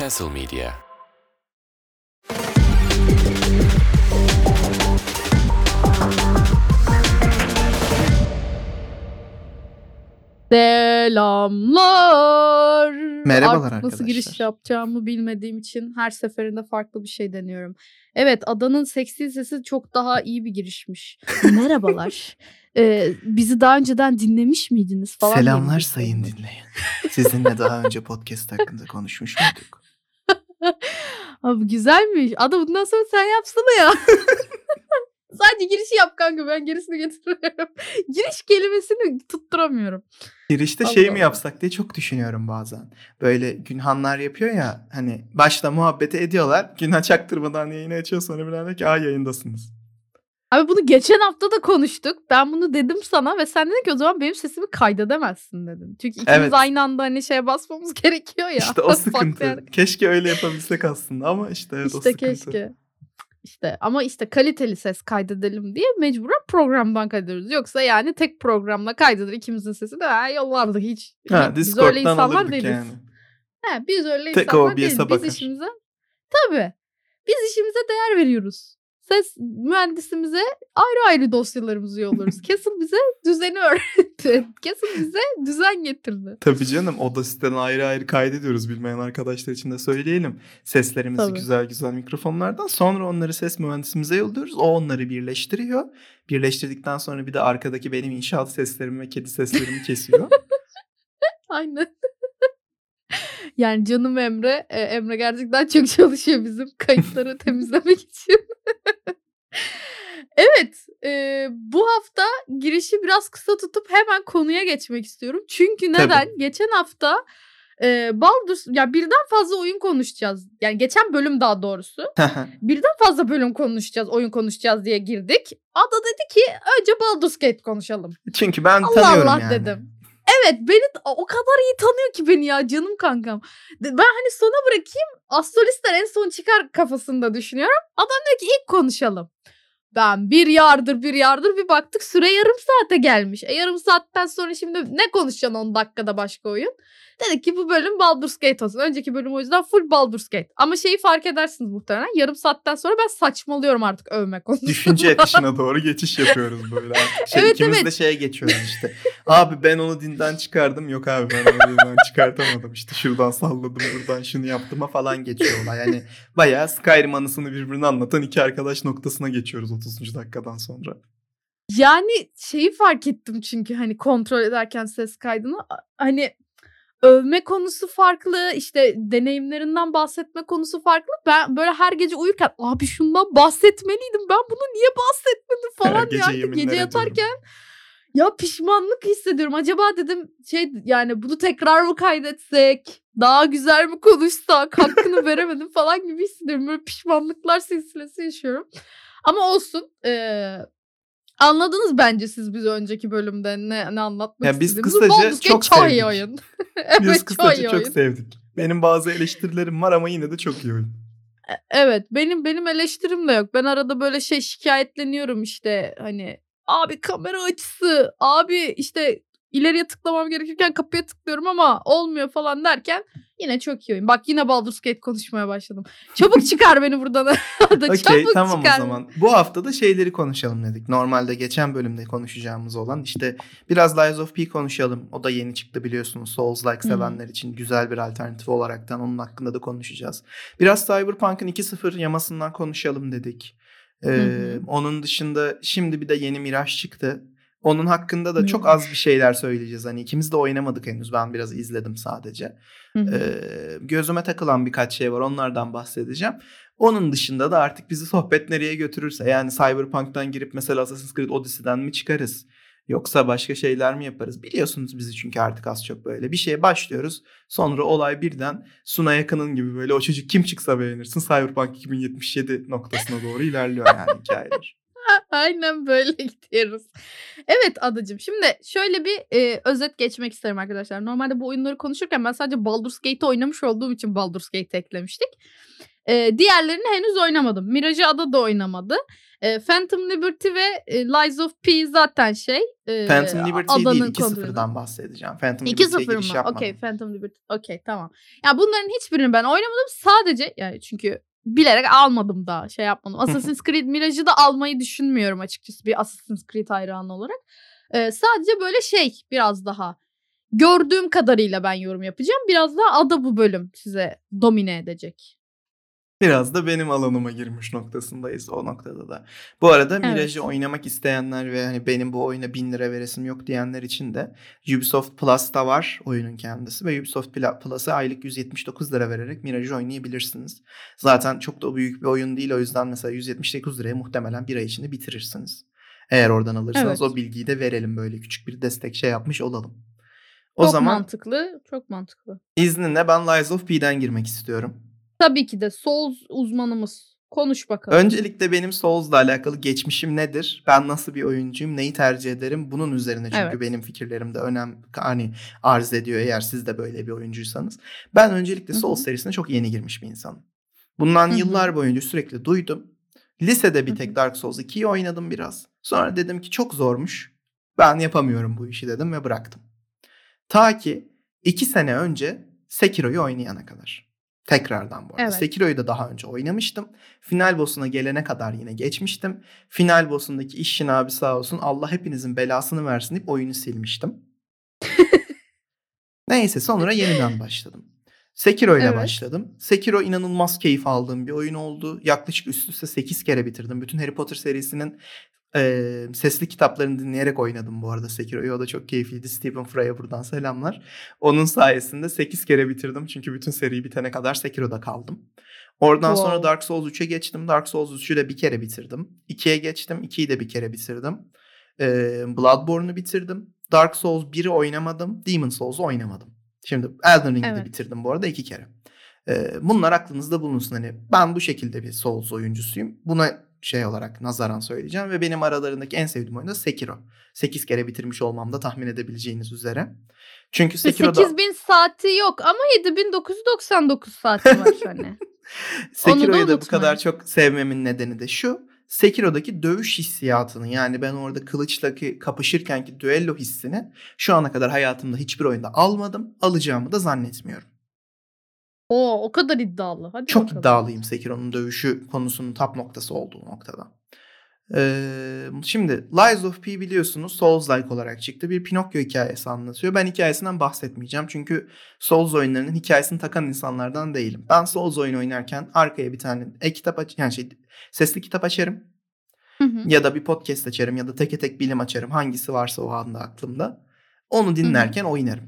Castle Media Selamlar. Merhabalar Artık nasıl giriş arkadaşlar. yapacağımı bilmediğim için her seferinde farklı bir şey deniyorum. Evet adanın seksi sesi çok daha iyi bir girişmiş. Merhabalar. Ee, bizi daha önceden dinlemiş miydiniz falan Selamlar sayın dinleyen. Sizinle daha önce podcast hakkında konuşmuş muyduk? Abi güzelmiş. Ada bundan sonra sen yapsana ya. Sadece girişi yap kanka ben gerisini getiriyorum. Giriş kelimesini tutturamıyorum. Girişte Allah şey mi yapsak diye çok düşünüyorum bazen. Böyle Günhanlar yapıyor ya hani başta muhabbeti ediyorlar. Günhan çaktırmadan yayını açıyor sonra bir anda ki aa yayındasınız. Abi bunu geçen hafta da konuştuk. Ben bunu dedim sana ve sen dedin ki o zaman benim sesimi kaydedemezsin dedin. Çünkü ikimiz Evet. aynı anda hani şeye basmamız gerekiyor ya. İşte o sıkıntı. Keşke öyle yapabilsek aslında ama işte evet o İşte sıkıntı. keşke. İşte ama işte kaliteli ses kaydedelim diye mecburen programdan kaydediyoruz. Yoksa yani tek programla kaydedilir ikimizin sesini ha, yollardık hiç. Ha, biz öyle insanlar değiliz. yani. He, biz öyle Tek insanlar değiliz. Biz bakar. işimize tabii. Biz işimize değer veriyoruz. Ses mühendisimize ayrı ayrı dosyalarımızı yolluyoruz. Kesin bize düzeni öğretti. Kesin bize düzen getirdi. Tabii canım o siteden ayrı ayrı kaydediyoruz bilmeyen arkadaşlar için de söyleyelim. Seslerimizi Tabii. güzel güzel mikrofonlardan sonra onları ses mühendisimize yolluyoruz. O onları birleştiriyor. Birleştirdikten sonra bir de arkadaki benim inşaat seslerimi ve kedi seslerimi kesiyor. Aynen. Yani canım Emre. e, Emre gerçekten çok çalışıyor bizim kayıtları temizlemek için. evet. e, bu hafta girişi biraz kısa tutup hemen konuya geçmek istiyorum. Çünkü neden? Geçen hafta e, Baldur's ya birden fazla oyun konuşacağız. Yani geçen bölüm daha doğrusu. Birden fazla bölüm konuşacağız, oyun konuşacağız diye girdik. Ada dedi ki önce Baldur's Gate konuşalım. Çünkü ben Allah tanıyorum Allah yani. dedim. Evet beni o kadar iyi tanıyor ki beni ya canım kankam. Ben hani sona bırakayım astrolistler en son çıkar kafasında düşünüyorum. Adam diyor ki ilk konuşalım. Ben bir yardır bir yardır bir baktık süre yarım saate gelmiş. E yarım saatten sonra şimdi ne konuşacaksın 10 dakikada başka oyun? Dedik ki bu bölüm Baldur's Gate olsun. Önceki bölüm o yüzden full Baldur's Gate. Ama şeyi fark edersiniz muhtemelen. Yarım saatten sonra ben saçmalıyorum artık övme konusunda. Düşünce akışına doğru geçiş yapıyoruz böyle. Şey, Evet, ikimiz evet. de şeye geçiyoruz işte. Abi ben onu dinden çıkardım. Yok abi ben onu dinden çıkartamadım. İşte şuradan salladım buradan şunu yaptım'a falan geçiyor olay. Yani bayağı Skyrim anısını birbirine anlatan iki arkadaş noktasına geçiyoruz 30. dakikadan sonra. Yani şeyi fark ettim çünkü hani kontrol ederken ses kaydını hani övme konusu farklı işte deneyimlerinden bahsetme konusu farklı. Ben böyle her gece uyurken abi şundan bahsetmeliydim ben bunu niye bahsetmedim falan Gece yani yeminler gece ediyorum. yatarken ya pişmanlık hissediyorum. Acaba dedim şey yani bunu tekrar mı kaydetsek? Daha güzel mi konuşsak? Hakkını veremedim falan gibi hissediyorum. Böyle pişmanlıklar silsilesi yaşıyorum. Ama olsun. Ee, anladınız bence siz biz önceki bölümde ne, ne anlatmak Ya biz istediğimizi. kısaca Gate çok çok iyi oyun. Biz evet çok kısaca iyi çok oyun. sevdik. Benim bazı eleştirilerim var ama yine de çok iyi oyun. Evet benim benim eleştirim de yok. Ben arada böyle şey şikayetleniyorum işte hani abi kamera açısı abi işte ileriye tıklamam gerekirken kapıya tıklıyorum ama olmuyor falan derken yine çok iyi oyun. Bak yine Baldur's Gate konuşmaya başladım. Çabuk çıkar beni buradan. Okey tamam çıkar. o zaman. Bu hafta da şeyleri konuşalım dedik. Normalde geçen bölümde konuşacağımız olan işte biraz Lies of P konuşalım. O da yeni çıktı biliyorsunuz. Souls-like sevenler için güzel bir alternatif olaraktan onun hakkında da konuşacağız. Biraz Cyberpunk'ın 2.0 yamasından konuşalım dedik. Ee, Hı hı. Onun dışında şimdi bir de yeni Mirage çıktı. Onun hakkında da çok Mirage. az bir şeyler söyleyeceğiz. Hani ikimiz de oynamadık henüz. Ben biraz izledim sadece. Hı hı. Ee, gözüme takılan birkaç şey var onlardan bahsedeceğim. Onun dışında da artık bizi sohbet nereye götürürse yani Cyberpunk'tan girip mesela Assassin's Creed Odyssey'den mi çıkarız? Yoksa başka şeyler mi yaparız? Biliyorsunuz bizi çünkü artık az çok böyle. Bir şeye başlıyoruz. Sonra olay birden Suna Yakın'ın gibi böyle o çocuk kim çıksa beğenirsin Cyberpunk 2077 noktasına doğru ilerliyor yani hikayeler. Aynen böyle gidiyoruz. Evet adacım. Şimdi şöyle bir e, özet geçmek isterim arkadaşlar. Normalde bu oyunları konuşurken ben sadece Baldur's Gate'i oynamış olduğum için Baldur's Gate'i eklemiştik. E, diğerlerini henüz oynamadım. Mirage Ada da oynamadı. E, Phantom Liberty ve e, Lies of P zaten şey. E, Phantom Liberty değil adanın kontrolü. 2-0'dan bahsedeceğim. Phantom Liberty'ye 2-0 giriş mı? Okey Phantom Liberty. Okey tamam. Ya bunların hiçbirini ben oynamadım. Sadece yani çünkü bilerek almadım daha şey yapmadım. Assassin's Creed Mirage'ı da almayı düşünmüyorum açıkçası bir Assassin's Creed hayranı olarak. Ee, sadece böyle şey biraz daha gördüğüm kadarıyla ben yorum yapacağım. Biraz daha ada bu bölüm size domine edecek. Biraz da benim alanıma girmiş noktasındayız o noktada da. Bu arada Evet. Mirage'ı oynamak isteyenler ve hani benim bu oyuna 1000 lira veresim yok diyenler için de Ubisoft Plus'ta var oyunun kendisi ve Ubisoft Plus'a aylık 179 lira vererek Mirage'ı oynayabilirsiniz. Zaten çok da büyük bir oyun değil o yüzden mesela 179 liraya muhtemelen bir ay içinde bitirirsiniz. Eğer oradan alırsanız Evet. o bilgiyi de verelim böyle küçük bir destek şey yapmış olalım. O çok zaman mantıklı, çok mantıklı. izninle ben Lies of P'den girmek istiyorum. Tabii ki de Souls uzmanımız. Konuş bakalım. Öncelikle benim Souls'la alakalı geçmişim nedir? Ben nasıl bir oyuncuyum? Neyi tercih ederim? Bunun üzerine çünkü Evet. benim fikirlerim de önem hani arz ediyor eğer siz de böyle bir oyuncuysanız. Ben öncelikle. Souls serisine çok yeni girmiş bir insanım. Bundan Hı hı. yıllar boyunca sürekli duydum. Lisede bir tek. Dark Souls 2'yi oynadım biraz. Sonra dedim ki çok zormuş. Ben yapamıyorum bu işi dedim ve bıraktım. Ta ki iki sene önce Sekiro'yu oynayana kadar. Tekrardan bu arada. Evet. Sekiro'yu da daha önce oynamıştım. Final boss'una gelene kadar yine geçmiştim. Final boss'undaki işin abi sağ olsun Allah hepinizin belasını versin deyip oyunu silmiştim. Neyse sonra yeniden başladım. Sekiro ile Evet. başladım. Sekiro inanılmaz keyif aldığım bir oyun oldu. Yaklaşık üst üste 8 kere bitirdim. Bütün Harry Potter serisinin e, sesli kitaplarını dinleyerek oynadım bu arada Sekiro'yu. O da çok keyifliydi. Stephen Fry'a buradan selamlar. Onun sayesinde 8 kere bitirdim. Çünkü bütün seri bitene kadar Sekiro'da kaldım. Oradan sonra Wow. Dark Souls 3'e geçtim. Dark Souls 3'ü de bir kere bitirdim. 2'ye geçtim. 2'yi de bir kere bitirdim. Ee, Bloodborne'u bitirdim. Dark Souls 1'i oynamadım. Demon Souls'u oynamadım. Şimdi Elden Ring'i de Evet. bitirdim bu arada iki kere. Ee, bunlar aklınızda bulunsun. Hani ben bu şekilde bir Souls oyuncusuyum. Buna şey olarak nazaran söyleyeceğim. Ve benim aralarındaki en sevdiğim oyun da Sekiro. 8 kere bitirmiş olmam da tahmin edebileceğiniz üzere. Çünkü Sekiro'da... 8000 saati yok ama 7999 saati var şu an. Onu da Sekiro'yu da bu kadar çok sevmemin nedeni de şu. Sekiro'daki dövüş hissiyatını yani ben orada kılıçla ki- kapışırkenki düello hissini şu ana kadar hayatımda hiçbir oyunda almadım. Alacağımı da zannetmiyorum. Oo, o kadar iddialı. Hadi Çok bakalım. iddialıyım Sekiro'nun dövüşü konusunun tap noktası olduğu noktada. Ee, şimdi Lies of P biliyorsunuz Souls-like olarak çıktı. Bir Pinokyo hikayesi anlatıyor. Ben hikayesinden bahsetmeyeceğim. Çünkü Souls oyunlarının hikayesini takan insanlardan değilim. Ben Souls oyunu oynarken arkaya bir tane e-kitap aç yani şey sesli kitap açarım. Hı hı. Ya da bir podcast açarım ya da teke tek bilim açarım. Hangisi varsa o anda aklımda. Onu dinlerken oynarım.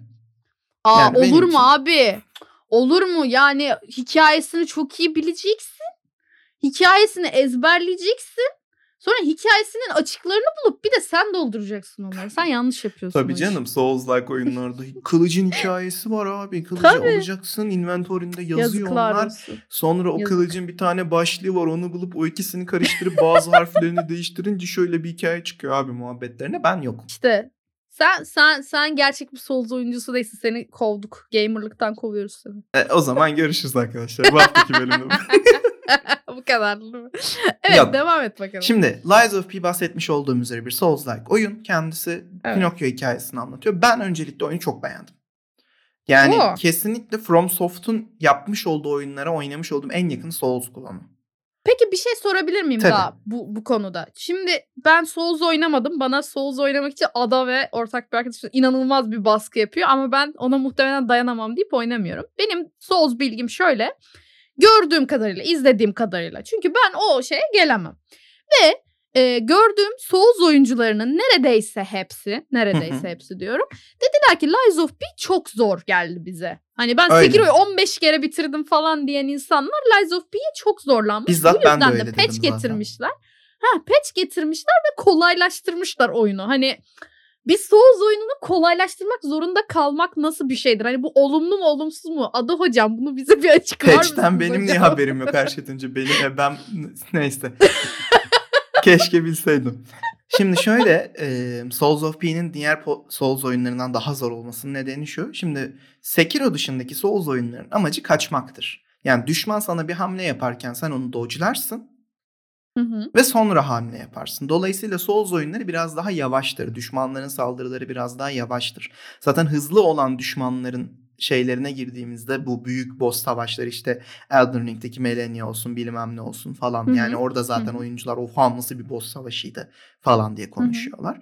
Aa, Yani olur mu için- abi? Olur mu? Yani hikayesini çok iyi bileceksin. Hikayesini ezberleyeceksin. Sonra hikayesinin açıklarını bulup bir de sen dolduracaksın onları. Sen yanlış yapıyorsun. Tabii canım Souls-like oyunlarda kılıcın hikayesi var abi. Kılıcı Tabii. alacaksın inventorinde yazıyor Yazıklar onlar. olsun. Sonra o Yazık. kılıcın bir tane başlığı var onu bulup o ikisini karıştırıp bazı harflerini değiştirince şöyle bir hikaye çıkıyor abi muhabbetlerine. Ben yokum. İşte sen sen sen gerçek bir Souls oyuncusu değilsin. Seni kovduk. Gamerlıktan kovuyoruz seni. E, o zaman görüşürüz arkadaşlar. Bu haftaki bölümde. bu. Kadar? Evet Yok. devam et bakalım. Şimdi Lies of P bahsetmiş olduğum üzere bir Souls-like oyun. Kendisi Evet. Pinokyo hikayesini anlatıyor. Ben öncelikle oyunu çok beğendim. Yani Oo. kesinlikle From Soft'un yapmış olduğu oyunlara oynamış olduğum en yakın Souls klonu. Peki bir şey sorabilir miyim Tabii. daha bu, bu konuda? Şimdi ben Souls oynamadım. Bana Souls oynamak için Ada ve ortak bir arkadaşım inanılmaz bir baskı yapıyor. Ama ben ona muhtemelen dayanamam deyip oynamıyorum. Benim Souls bilgim şöyle. Gördüğüm kadarıyla, izlediğim kadarıyla. Çünkü ben o şeye gelemem. Ve e, gördüğüm Souls oyuncularının neredeyse hepsi, neredeyse hepsi diyorum. Dediler ki Lies of P çok zor geldi bize. Hani ben Öyle. Sekiro'yu 15 kere bitirdim falan diyen insanlar Lies of P'ye çok zorlanmış. Bizzat Bu ben de yüzden öyle de dedim patch zaten. getirmişler. Ha patch getirmişler ve kolaylaştırmışlar oyunu. Hani bir Souls oyununu kolaylaştırmak zorunda kalmak nasıl bir şeydir? Hani bu olumlu mu olumsuz mu? Adı hocam bunu bize bir açıklar mısınız Patch'ten benim niye hocam? haberim yok her şeyden önce? Benim e, ben neyse. Keşke bilseydim. Şimdi şöyle e, Souls of P'nin diğer po- Souls oyunlarından daha zor olmasının nedeni şu. Şimdi Sekiro dışındaki Souls oyunlarının amacı kaçmaktır. Yani düşman sana bir hamle yaparken sen onu dodge'larsın Hı hı. ve sonra hamle yaparsın. Dolayısıyla Souls oyunları biraz daha yavaştır. Düşmanların saldırıları biraz daha yavaştır. Zaten hızlı olan düşmanların şeylerine girdiğimizde bu büyük boss savaşları işte Elden Ring'deki Melania olsun bilmem ne olsun falan. Hı hı. Yani orada zaten Hı hı. oyuncular oha nasıl bir boss savaşıydı falan diye konuşuyorlar.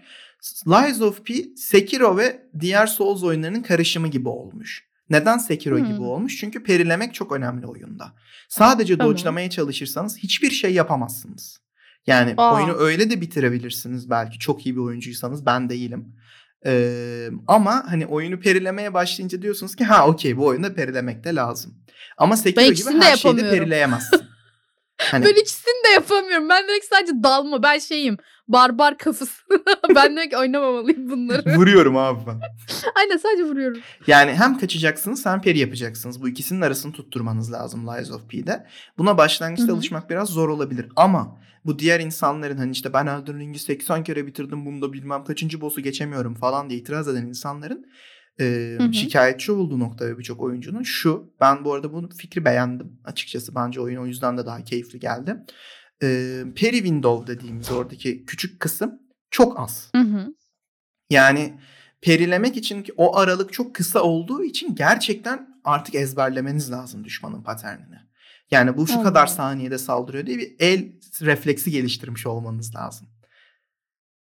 Lies of P, Sekiro ve diğer Souls oyunlarının karışımı gibi olmuş. Neden Sekiro Hı. gibi olmuş? Çünkü perilemek çok önemli oyunda. Sadece Tamam. dodge'lamaya çalışırsanız hiçbir şey yapamazsınız. Yani Aa. oyunu öyle de bitirebilirsiniz belki çok iyi bir oyuncuysanız ben değilim. Ee, ama hani oyunu perilemeye başlayınca diyorsunuz ki ha okey bu oyunda perilemek de lazım. Ama Sekiro gibi ikisini de her şeyde yapamıyorum. perileyemezsin. Hani Ben ikisini de yapamıyorum. Ben direkt sadece dalma. Ben şeyim. Barbar kafası. ben direkt oynamamalıyım bunları. vuruyorum abi ben. Aynen sadece vuruyorum. Yani hem kaçacaksınız hem peri yapacaksınız. Bu ikisinin arasını tutturmanız lazım Lies of P'de. Buna başlangıçta Hı hı. alışmak biraz zor olabilir. Ama bu diğer insanların hani işte ben Elden Ring'i 80 kere bitirdim bunda bilmem kaçıncı boss'u geçemiyorum falan diye itiraz eden insanların e, şikayetçi olduğu nokta ve birçok oyuncunun şu. Ben bu arada bu fikri beğendim açıkçası. Bence oyun o yüzden de daha keyifli geldi. E, peri window dediğimiz oradaki küçük kısım çok az. Hı hı. Yani perilemek için ki o aralık çok kısa olduğu için gerçekten artık ezberlemeniz lazım düşmanın paternini. Yani bu şu Allah kadar saniyede saldırıyor diye bir el refleksi geliştirmiş olmanız lazım.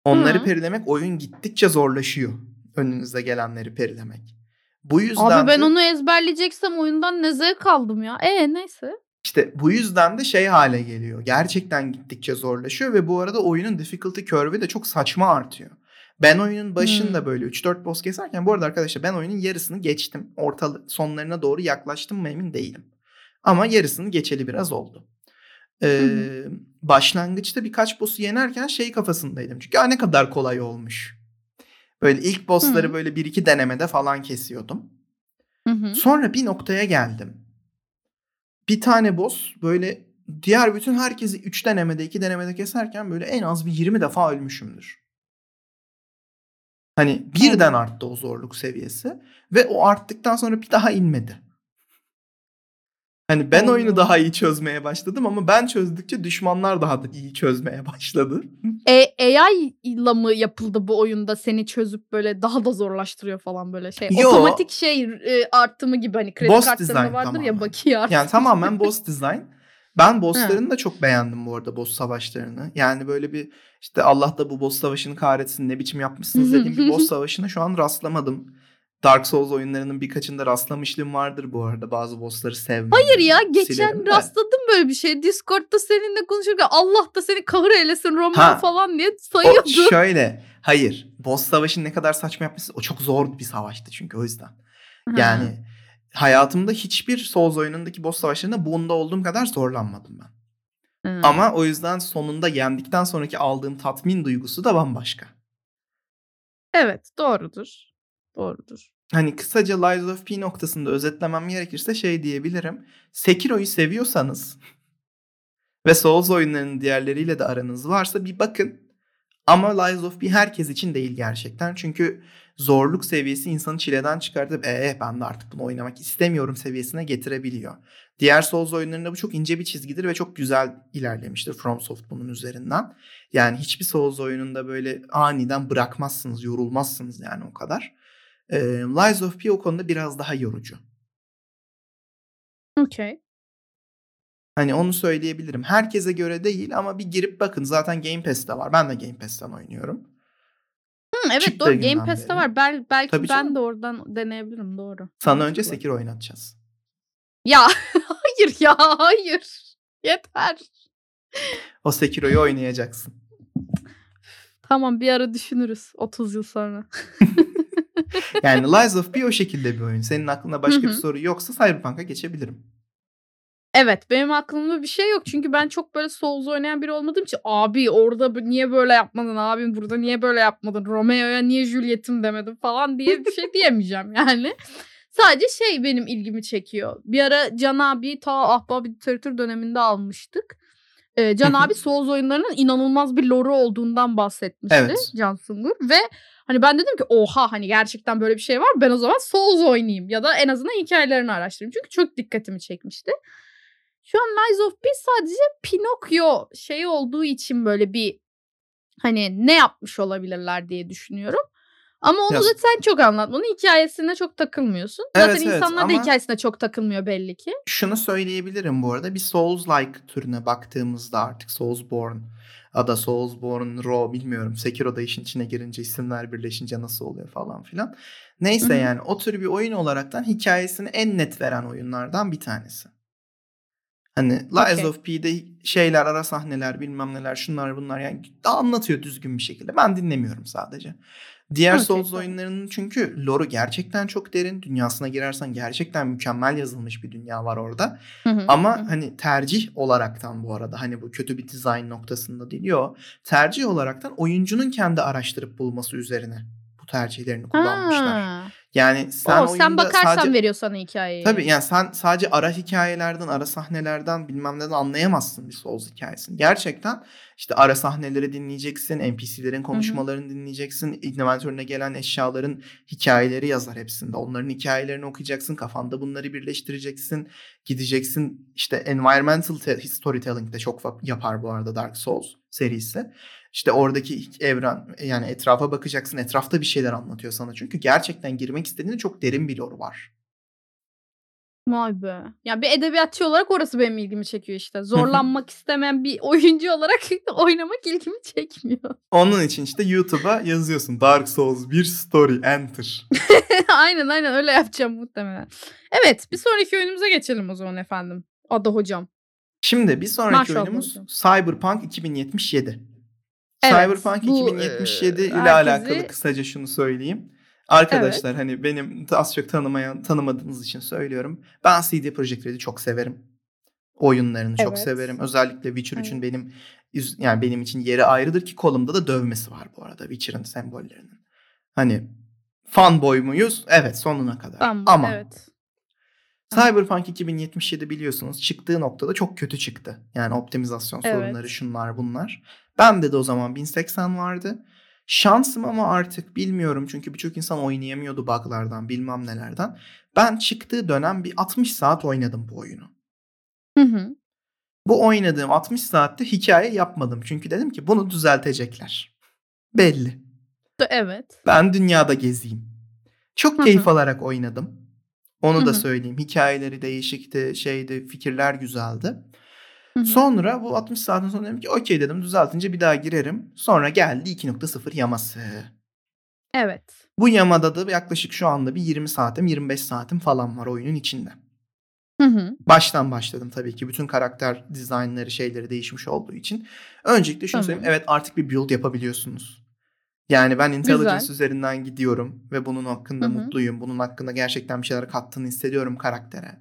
Onları Hı. perilemek oyun gittikçe zorlaşıyor. Önünüze gelenleri perilemek. Bu yüzden Abi ben de, onu ezberleyeceksem oyundan ne zevk aldım ya. E neyse. İşte bu yüzden de şey hale geliyor. Gerçekten gittikçe zorlaşıyor ve bu arada oyunun difficulty curve'i de çok saçma artıyor. Ben oyunun başında Hmm. böyle 3-4 boss keserken bu arada arkadaşlar ben oyunun yarısını geçtim. Ortalık sonlarına doğru yaklaştım mı emin değilim. Ama yarısını geçeli biraz oldu. Ee, Hı başlangıçta birkaç boss'u yenerken şey kafasındaydım. Çünkü "Aa, ne kadar kolay olmuş. Böyle ilk boss'ları Hı. böyle bir iki denemede falan kesiyordum. Hı. Sonra bir noktaya geldim. Bir tane boss böyle diğer bütün herkesi 3 denemede 2 denemede keserken böyle en az bir 20 defa ölmüşümdür. Hani birden arttı o zorluk seviyesi ve o arttıktan sonra bir daha inmedi. Hani ben oyunu daha iyi çözmeye başladım ama ben çözdükçe düşmanlar daha da iyi çözmeye başladı. E, AI ile mı yapıldı bu oyunda seni çözüp böyle daha da zorlaştırıyor falan böyle şey. Yo. Otomatik şey e, artımı gibi hani kredi Boss kartlarında design vardır ya tamamen. bakiye artımı. Yani tamamen boss design. Ben bosslarını da çok beğendim bu arada boss savaşlarını. Yani böyle bir işte Allah da bu boss savaşını kahretsin ne biçim yapmışsınız dediğim bir boss savaşına şu an rastlamadım. Dark Souls oyunlarının birkaçında rastlamışlığım vardır bu arada bazı bossları sevmem. Hayır ya geçen Silerim rastladım böyle bir şey. Discord'da seninle konuşurken Allah da seni kahır eylesin Romeo Ha. falan diye O sayıyordu. şöyle hayır boss savaşını ne kadar saçma yapmışsın o çok zor bir savaştı çünkü o yüzden. Ha. Yani hayatımda hiçbir Souls oyunundaki boss savaşlarında bunda olduğum kadar zorlanmadım ben. Hı. Ama o yüzden sonunda yendikten sonraki aldığım tatmin duygusu da bambaşka. Evet doğrudur. Doğrudur. Hani kısaca Lies of P noktasında özetlemem gerekirse şey diyebilirim. Sekiro'yu seviyorsanız ve Souls oyunlarının diğerleriyle de aranız varsa bir bakın. Ama Lies of P herkes için değil gerçekten. Çünkü zorluk seviyesi insanı çileden çıkartıp ee ben de artık bunu oynamak istemiyorum seviyesine getirebiliyor. Diğer Souls oyunlarında bu çok ince bir çizgidir ve çok güzel ilerlemiştir FromSoft bunun üzerinden. Yani hiçbir Souls oyununda böyle aniden bırakmazsınız, yorulmazsınız yani o kadar. Ee, Lies of P o konuda biraz daha yorucu. Okey. Hani onu söyleyebilirim. Herkese göre değil ama bir girip bakın. Zaten Game Pass'te var. Ben de Game Pass'ten oynuyorum. Hı, evet Çıktığı doğru Game Pass'te beri. var. Bel, belki Tabii ben canım. de oradan deneyebilirim doğru. Sana önce. Sekiro oynatacağız. Ya hayır ya hayır. Yeter. O Sekiro'yu oynayacaksın. Tamam bir ara düşünürüz 30 yıl sonra. Yani Lies of P o şekilde bir oyun. Senin aklında başka bir soru yoksa Cyberpunk'a geçebilirim. Evet benim aklımda bir şey yok. Çünkü ben çok böyle Souls oynayan biri olmadığım için abi orada niye böyle yapmadın abim burada niye böyle yapmadın Romeo'ya niye Juliet'im demedin falan diye bir şey diyemeyeceğim yani. Sadece şey benim ilgimi çekiyor. Bir ara Can abi ta Ahbap Literatür döneminde almıştık. Ee, Can abi Souls oyunlarının inanılmaz bir lore'u olduğundan bahsetmişti Evet. Can Sungur ve hani ben dedim ki oha hani gerçekten böyle bir şey var ben o zaman Souls oynayayım ya da en azından hikayelerini araştırayım çünkü çok dikkatimi çekmişti. Şu an Lies of P sadece Pinokyo şey olduğu için böyle bir hani ne yapmış olabilirler diye düşünüyorum. Ama onu Ya- da sen çok anlatmadın. Hikayesine çok takılmıyorsun. Evet, Zaten evet, insanlar da hikayesine çok takılmıyor belli ki. Şunu söyleyebilirim bu arada. Bir Souls-like türüne baktığımızda artık Soulsborne ada Soulsborne, Raw bilmiyorum. Sekiro da işin içine girince isimler birleşince nasıl oluyor falan filan. Neyse yani o tür bir oyun olaraktan hikayesini en net veren oyunlardan bir tanesi. Hani Lies Okey. of P'de şeyler, ara sahneler, bilmem neler, şunlar bunlar yani anlatıyor düzgün bir şekilde. Ben dinlemiyorum sadece. Diğer Okey, Souls oyunlarının çünkü lore'u gerçekten çok derin. Dünyasına girersen gerçekten mükemmel yazılmış bir dünya var orada. Hı hı, hı Ama hı. hani tercih olaraktan bu arada hani bu kötü bir dizayn noktasında değil yo. Tercih olaraktan oyuncunun kendi araştırıp bulması üzerine bu tercihlerini kullanmışlar. Ha. Yani sen O, oyunda sen bakarsan sadece veriyor sana hikayeyi. Tabii yani sen sadece ara hikayelerden, ara sahnelerden bilmem neden anlayamazsın bir Souls hikayesini. Gerçekten işte ara sahneleri dinleyeceksin, NPC'lerin konuşmalarını dinleyeceksin, inventörüne gelen eşyaların hikayeleri yazar hepsinde. Onların hikayelerini okuyacaksın, kafanda bunları birleştireceksin, gideceksin. İşte environmental te- storytelling de çok yapar bu arada Dark Souls serisi. İşte oradaki evren yani etrafa bakacaksın. Etrafta bir şeyler anlatıyor sana. Çünkü gerçekten girmek istediğinde çok derin bir lore var. Vay be. Ya bir edebiyatçı olarak orası benim ilgimi çekiyor işte. Zorlanmak istemeyen bir oyuncu olarak oynamak ilgimi çekmiyor. Onun için işte YouTube'a yazıyorsun Dark Souls 1 story enter. aynen aynen öyle yapacağım muhtemelen. Evet bir sonraki oyunumuza geçelim o zaman efendim. Ada hocam. Şimdi bir sonraki Maşallah oyunumuz hocam. Cyberpunk 2077. Evet, Cyberpunk bu, 2077 e, ile herkesi- alakalı kısaca şunu söyleyeyim. Arkadaşlar hani benim az çok tanımayan, tanımadığınız için söylüyorum. Ben CD Projekt Red'i çok severim. Oyunlarını çok Evet. severim. Özellikle Witcher 3'ün Evet. benim üz- yani benim için yeri ayrıdır ki kolumda da dövmesi var bu arada Witcher'ın sembollerinin. Hani fanboy muyuz? Evet sonuna kadar. Tamam, Ama evet. Cyberpunk 2077 biliyorsunuz çıktığı noktada çok kötü çıktı. Yani optimizasyon Evet. sorunları şunlar bunlar. Ben de de o zaman 1080 vardı. Şansım ama artık bilmiyorum çünkü birçok insan oynayamıyordu buglardan bilmem nelerden. Ben çıktığı dönem bir 60 saat oynadım bu oyunu. Hı hı. Bu oynadığım 60 saatte hikaye yapmadım. Çünkü dedim ki bunu düzeltecekler. Belli. Evet. Ben dünyada gezeyim. Çok keyif alarak oynadım. Onu da söyleyeyim. Hikayeleri değişikti, şeydi, fikirler güzeldi. Hı hı. Sonra bu 60 saatin sonra dedim ki okey dedim düzeltince bir daha girerim. Sonra geldi 2.0 yaması. Evet. Bu yamada da yaklaşık şu anda bir 20 saatim 25 saatim falan var oyunun içinde. Hı hı. Baştan başladım tabii ki. Bütün karakter dizaynları şeyleri değişmiş olduğu için. Öncelikle şunu Tamam. söyleyeyim. Evet artık bir build yapabiliyorsunuz. Yani ben intelligence Güzel. üzerinden gidiyorum ve bunun hakkında Hı hı. mutluyum. Bunun hakkında gerçekten bir şeyler kattığını hissediyorum karaktere.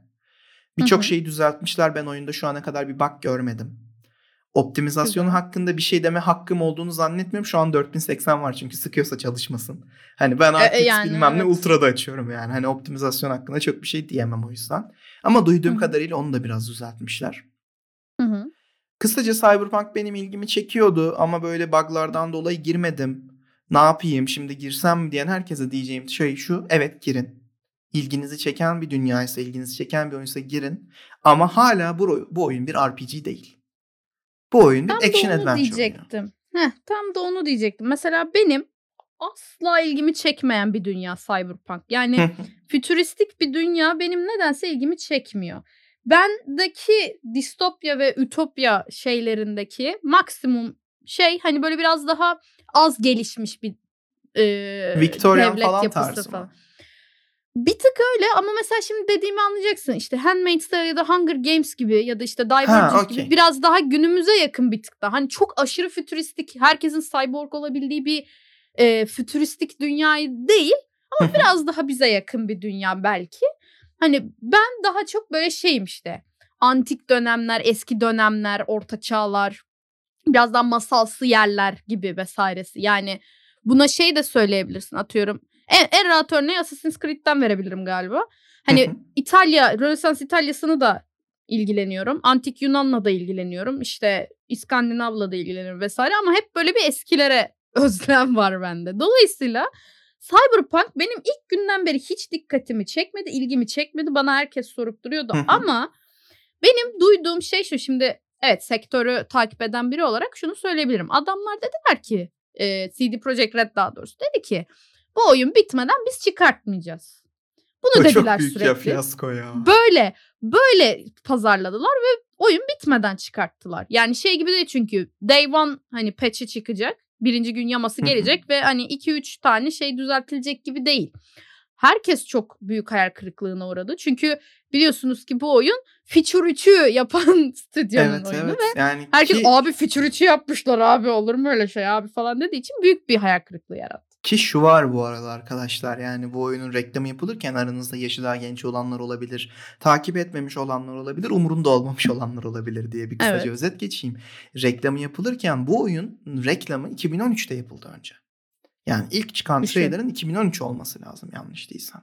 Birçok şeyi düzeltmişler. Ben oyunda şu ana kadar bir bug görmedim. Optimizasyonu Güzel. hakkında bir şey deme hakkım olduğunu zannetmiyorum. Şu an 4080 var çünkü sıkıyorsa çalışmasın. Hani ben artık E, yani bilmem ne evet. ultra'da açıyorum yani. Hani optimizasyon hakkında çok bir şey diyemem o yüzden. Ama duyduğum Hı hı. kadarıyla onu da biraz düzeltmişler. Hı hı. Kısaca Cyberpunk benim ilgimi çekiyordu ama böyle buglardan dolayı girmedim. Ne yapayım şimdi girsem mi diyen herkese diyeceğim şey şu. Evet girin. İlginizi çeken bir dünyaysa, ilginizi çeken bir oyunsa girin. Ama hala bu, bu oyun bir RPG değil. Bu oyun bir Tam action adventure oyunu. diyecektim. Heh, tam da onu diyecektim. Mesela benim asla ilgimi çekmeyen bir dünya Cyberpunk. Yani fütüristik bir dünya benim nedense ilgimi çekmiyor. Bendeki distopya ve ütopya şeylerindeki maksimum şey hani böyle biraz daha az gelişmiş bir e, Victorian devlet falan yapısı tarzı falan. mı? Bir tık öyle ama mesela şimdi dediğimi anlayacaksın. İşte Handmaid's Tale ya da Hunger Games gibi ya da işte Divergent okey. gibi biraz daha günümüze yakın bir tık daha. Hani çok aşırı fütüristik, herkesin cyborg olabildiği bir e, fütüristik dünyayı değil ama biraz daha bize yakın bir dünya belki. Hani ben daha çok böyle şeyim işte. Antik dönemler, eski dönemler, orta çağlar, biraz daha masalsı yerler gibi vesairesi. Yani buna şey de söyleyebilirsin atıyorum. En, en rahat örneği Assassin's Creed'den verebilirim galiba. Hani İtalya, Rönesans İtalya'sını da ilgileniyorum. Antik Yunan'la da ilgileniyorum. İşte İskandinav'la da ilgileniyorum vesaire ama hep böyle bir eskilere özlem var bende. Dolayısıyla Cyberpunk benim ilk günden beri hiç dikkatimi çekmedi, ilgimi çekmedi. Bana herkes sorup duruyordu ama benim duyduğum şey şu şimdi evet sektörü takip eden biri olarak şunu söyleyebilirim. Adamlar dediler ki e, CD Projekt Red daha doğrusu dedi ki bu oyun bitmeden biz çıkartmayacağız. Bunu O dediler çok büyük sürekli. ya fiyasko ya. Böyle böyle pazarladılar ve oyun bitmeden çıkarttılar. Yani şey gibi değil çünkü day one hani patch'i çıkacak. Birinci gün yaması gelecek ve hani 2-3 tane şey düzeltilecek gibi değil. Herkes çok büyük hayal kırıklığına uğradı. Çünkü biliyorsunuz ki bu oyun Feature 3'ü yapan stüdyonun Evet oyunu evet. ve Yani herkes ki, abi Feature 3'ü yapmışlar abi olur mu öyle şey abi falan dediği için büyük bir hayal kırıklığı yarattı. Ki şu var bu arada arkadaşlar. Yani bu oyunun reklamı yapılırken aranızda yaşı daha genç olanlar olabilir. Takip etmemiş olanlar olabilir. Umurunda olmamış olanlar olabilir diye bir kısaca Evet. özet geçeyim. Reklamı yapılırken bu oyun reklamı 2013'te yapıldı önce. Yani ilk çıkan Düşün. trailer'ın 2013 olması lazım yanlış değilsem.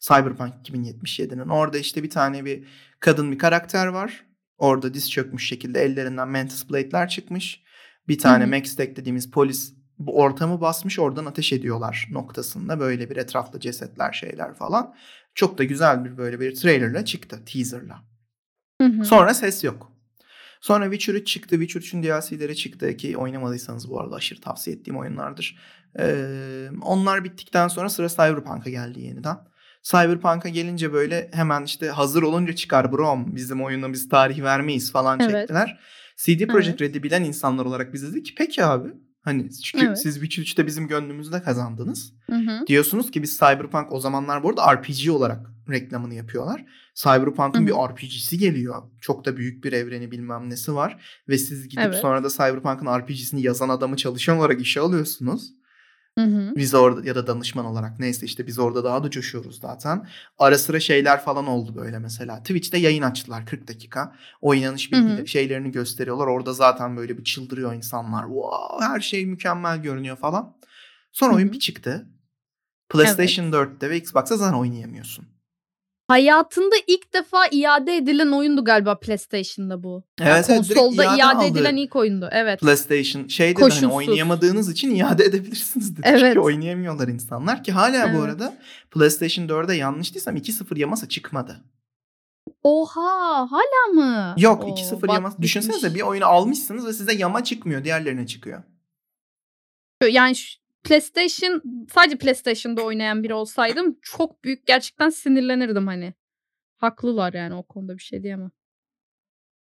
Cyberpunk 2077'nin. Orada işte bir tane bir kadın bir karakter var. Orada diz çökmüş şekilde ellerinden Mantis Blade'ler çıkmış. Bir tane hı. Maxtech dediğimiz polis bu ortamı basmış oradan ateş ediyorlar noktasında. Böyle bir etrafta cesetler şeyler falan. Çok da güzel bir böyle bir trailerla çıktı teaserla. Hı hı. Sonra ses yok. Sonra Witcher 3 çıktı. Witcher 3'ün DLC'leri çıktı ki oynamadıysanız bu arada aşırı tavsiye ettiğim oyunlardır. Ee, onlar bittikten sonra sıra Cyberpunk'a geldi yeniden. Cyberpunk'a gelince böyle hemen işte hazır olunca çıkar brom bizim oyuna biz tarih vermeyiz falan Evet. çektiler. CD Projekt Red'i bilen insanlar olarak biz dedik ki peki abi hani çünkü Evet. siz Witcher 3'te bizim gönlümüzde kazandınız. Hı hı. Diyorsunuz ki biz Cyberpunk o zamanlar bu arada RPG olarak reklamını yapıyorlar. Cyberpunk'ın bir RPG'si geliyor. Çok da büyük bir evreni bilmem nesi var. Ve siz gidip Evet. sonra da Cyberpunk'ın RPG'sini yazan adamı çalışan olarak işe alıyorsunuz. Hı hı. Biz orada ya da danışman olarak neyse işte biz orada daha da coşuyoruz zaten. Ara sıra şeyler falan oldu böyle mesela. Twitch'te yayın açtılar 40 dakika. Oynanış Hı hı. bilgileri şeylerini gösteriyorlar. Orada zaten böyle bir çıldırıyor insanlar. Wow, her şey mükemmel görünüyor falan. Sonra Hı oyun hı. bir çıktı. PlayStation 4'te ve Xbox'ta zaten oynayamıyorsun. Hayatında ilk defa iade edilen oyundu galiba PlayStation'da bu. Yani Evet, evet, direkt konsolda iade iade, edilen ilk oyundu. Evet. PlayStation şey dedi hani oynayamadığınız için iade edebilirsiniz dedi. Evet. Çünkü oynayamıyorlar insanlar ki hala bu Evet. arada PlayStation 4'e yanlış değilsem 2-0 yaması çıkmadı. Oha hala mı? Yok Oo, 2-0 bak yaması. Düşünsenize bir oyunu almışsınız ve size yama çıkmıyor diğerlerine çıkıyor. Yani PlayStation sadece PlayStation'da oynayan biri olsaydım çok büyük gerçekten sinirlenirdim hani. Haklılar yani o konuda bir şey diyemem.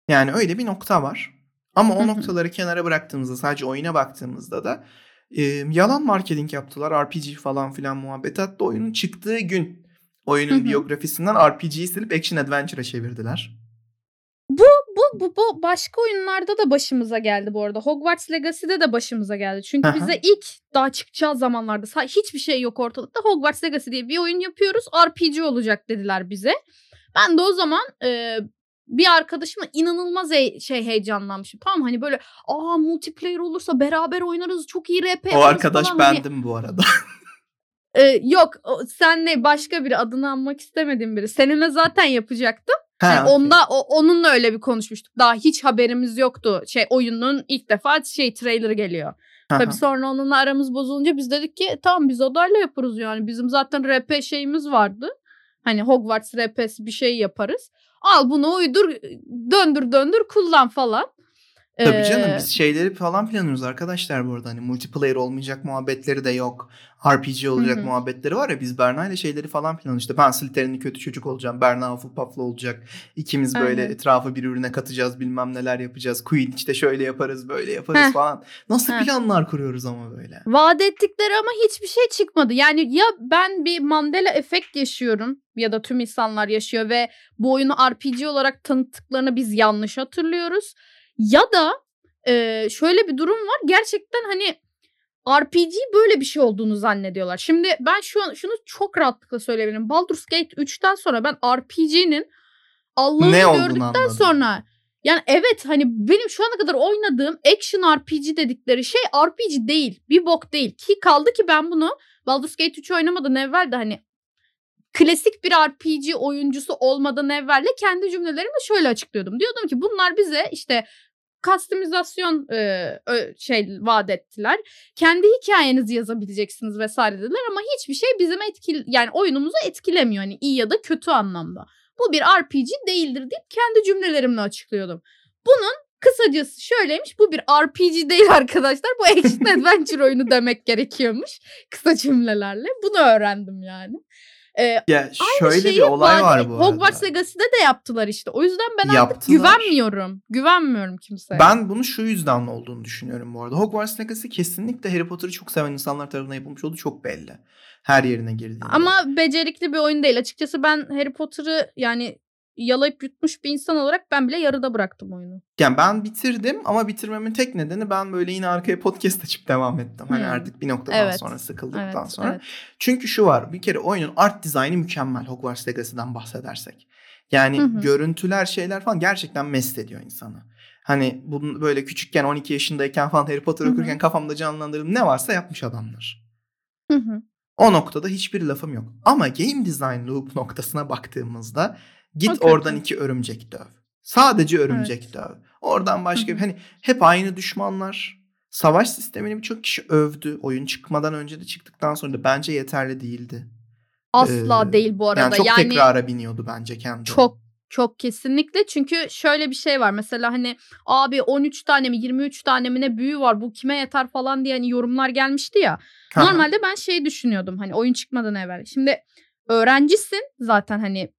Yani öyle bir nokta var. Ama o noktaları kenara bıraktığımızda sadece oyuna baktığımızda da e, yalan marketing yaptılar. RPG falan filan muhabbet. Hatta oyunun çıktığı gün oyunun biyografisinden RPG'yi silip Action Adventure'a çevirdiler. Bu bu başka oyunlarda da başımıza geldi bu arada. Hogwarts Legacy'de de başımıza geldi. Çünkü hı. bize ilk daha çıkacağı zamanlarda hiçbir şey yok ortalıkta. Hogwarts Legacy diye bir oyun yapıyoruz. RPG olacak dediler bize. Ben de o zaman e, bir arkadaşımla inanılmaz he- şey heyecanlanmışım. Tamam hani böyle aa multiplayer olursa beraber oynarız. Çok iyi RP O arkadaş falan. Hani, bendim bu arada. e, yok o- sen ne başka biri adını anmak istemediğim biri. Seninle zaten yapacaktım. Ha, Yani okey. onda o, onunla öyle bir konuşmuştuk. Daha hiç haberimiz yoktu. Şey oyunun ilk defa şey trailer geliyor. Hı. Tabii sonra onunla aramız bozulunca biz dedik ki "E, tamam biz odayla yaparız yani. Bizim zaten RP şeyimiz vardı. Hani Hogwarts RP'si bir şey yaparız. Al bunu uydur, döndür döndür kullan falan. Tabii canım biz şeyleri falan planlıyoruz arkadaşlar bu arada. Hani multiplayer olmayacak muhabbetleri de yok. RPG olacak Hı hı. muhabbetleri var ya biz Berna ile şeyleri falan planlıyoruz. İşte ben Slytherin'in kötü çocuk olacağım. Berna Hufflepuff'lu olacak. İkimiz böyle Aynen. etrafı birbirine katacağız bilmem neler yapacağız. Queen işte şöyle yaparız böyle yaparız Heh. falan. Nasıl Heh. planlar kuruyoruz ama böyle. Vaat ettikleri ama hiçbir şey çıkmadı. Yani ya ben bir Mandela efekt yaşıyorum ya da tüm insanlar yaşıyor ve bu oyunu RPG olarak tanıttıklarını biz yanlış hatırlıyoruz. Ya da e, şöyle bir durum var. Gerçekten hani RPG böyle bir şey olduğunu zannediyorlar. Şimdi ben şu an şunu çok rahatlıkla söyleyebilirim. Baldur's Gate 3'ten sonra ben RPG'nin Allah'ını gördükten anladım. sonra yani evet hani benim şu ana kadar oynadığım action RPG dedikleri şey RPG değil. Bir bok değil. Ki kaldı ki ben bunu Baldur's Gate 3 oynamadan evvel de hani klasik bir RPG oyuncusu olmadan evvel de kendi cümlelerimi şöyle açıklıyordum. Diyordum ki bunlar bize işte kastomizasyon e, şey vaat ettiler. Kendi hikayenizi yazabileceksiniz vesaire dediler ama hiçbir şey bizim etkil yani oyunumuzu etkilemiyor hani iyi ya da kötü anlamda. Bu bir RPG değildir deyip kendi cümlelerimle açıklıyordum. Bunun kısacası şöyleymiş. Bu bir RPG değil arkadaşlar. Bu action adventure oyunu demek gerekiyormuş. Kısa cümlelerle. Bunu öğrendim yani. Ee, Ya şöyle bir olay var vaat- bu arada. Hogwarts Legacy'de de yaptılar işte. O yüzden ben artık Yaptılar. güvenmiyorum. Güvenmiyorum kimseye. Ben bunu şu yüzden olduğunu düşünüyorum bu arada. Hogwarts Legacy kesinlikle Harry Potter'ı çok seven insanlar tarafından yapılmış olduğu çok belli. Her yerine girdiğinde. Ama becerikli bir oyun değil. Açıkçası ben Harry Potter'ı yani yalayıp yutmuş bir insan olarak ben bile yarıda bıraktım oyunu. Yani ben bitirdim ama bitirmemin tek nedeni ben böyle yine arkaya podcast açıp devam ettim. Hani Hmm. artık bir noktadan Evet. sonra sıkıldıktan Evet, sonra. evet. Çünkü şu var bir kere oyunun art dizaynı mükemmel Hogwarts Legacy'den bahsedersek. Yani Hı hı. görüntüler şeyler falan gerçekten mest ediyor insanı. Hani bunun böyle küçükken 12 yaşındayken falan Harry Potter Hı hı. okurken kafamda canlandırdığım ne varsa yapmış adamlar. Hı hı. O noktada hiçbir lafım yok. Ama game design loop noktasına baktığımızda git Hakikaten. oradan iki örümcek döv. Sadece örümcek döv. Oradan başka bir hani hep aynı düşmanlar. Savaş sistemini birçok kişi övdü. Oyun çıkmadan önce de çıktıktan sonra da bence yeterli değildi. Asla Ee, değil bu arada. Yani çok yani tekrara biniyordu bence kendi. Çok çok kesinlikle çünkü şöyle bir şey var mesela hani abi 13 tane mi 23 tane mi ne büyü var bu kime yeter falan diye hani yorumlar gelmişti ya. Normalde ben şey düşünüyordum hani oyun çıkmadan evvel. Şimdi öğrencisin zaten hani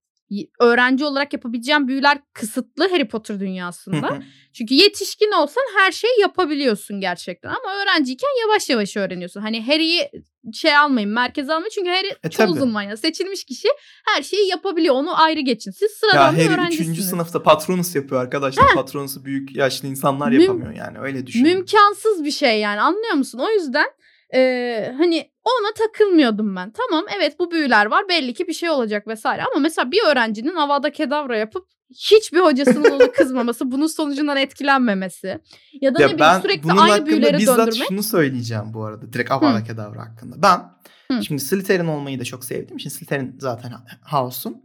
öğrenci olarak yapabileceğin büyüler kısıtlı Harry Potter dünyasında. Çünkü yetişkin olsan her şeyi yapabiliyorsun gerçekten ama öğrenciyken yavaş yavaş öğreniyorsun. Hani Harry'i şey almayın merkeze almayın çünkü Harry E, one ya seçilmiş kişi her şeyi yapabiliyor onu ayrı geçin. Siz Ya sıradan bir Harry öğrencisiniz. 3. sınıfta patronus yapıyor arkadaşlar. Patronusu büyük yaşlı insanlar Müm- yapamıyor yani öyle düşünün. Mümkansız bir şey yani anlıyor musun? O yüzden e, hani ona takılmıyordum ben. Tamam evet bu büyüler var belli ki bir şey olacak vesaire ama mesela bir öğrencinin Avada Kedavra yapıp hiçbir hocasının ona kızmaması, bunun sonucundan etkilenmemesi ya da ne Ya bileyim ben sürekli aynı büyüleri bizzat döndürmek. şunu söyleyeceğim bu arada. Direkt Avada Kedavra hakkında. Ben Hı. şimdi Slytherin olmayı da çok sevdiğim için Slytherin zaten House'um.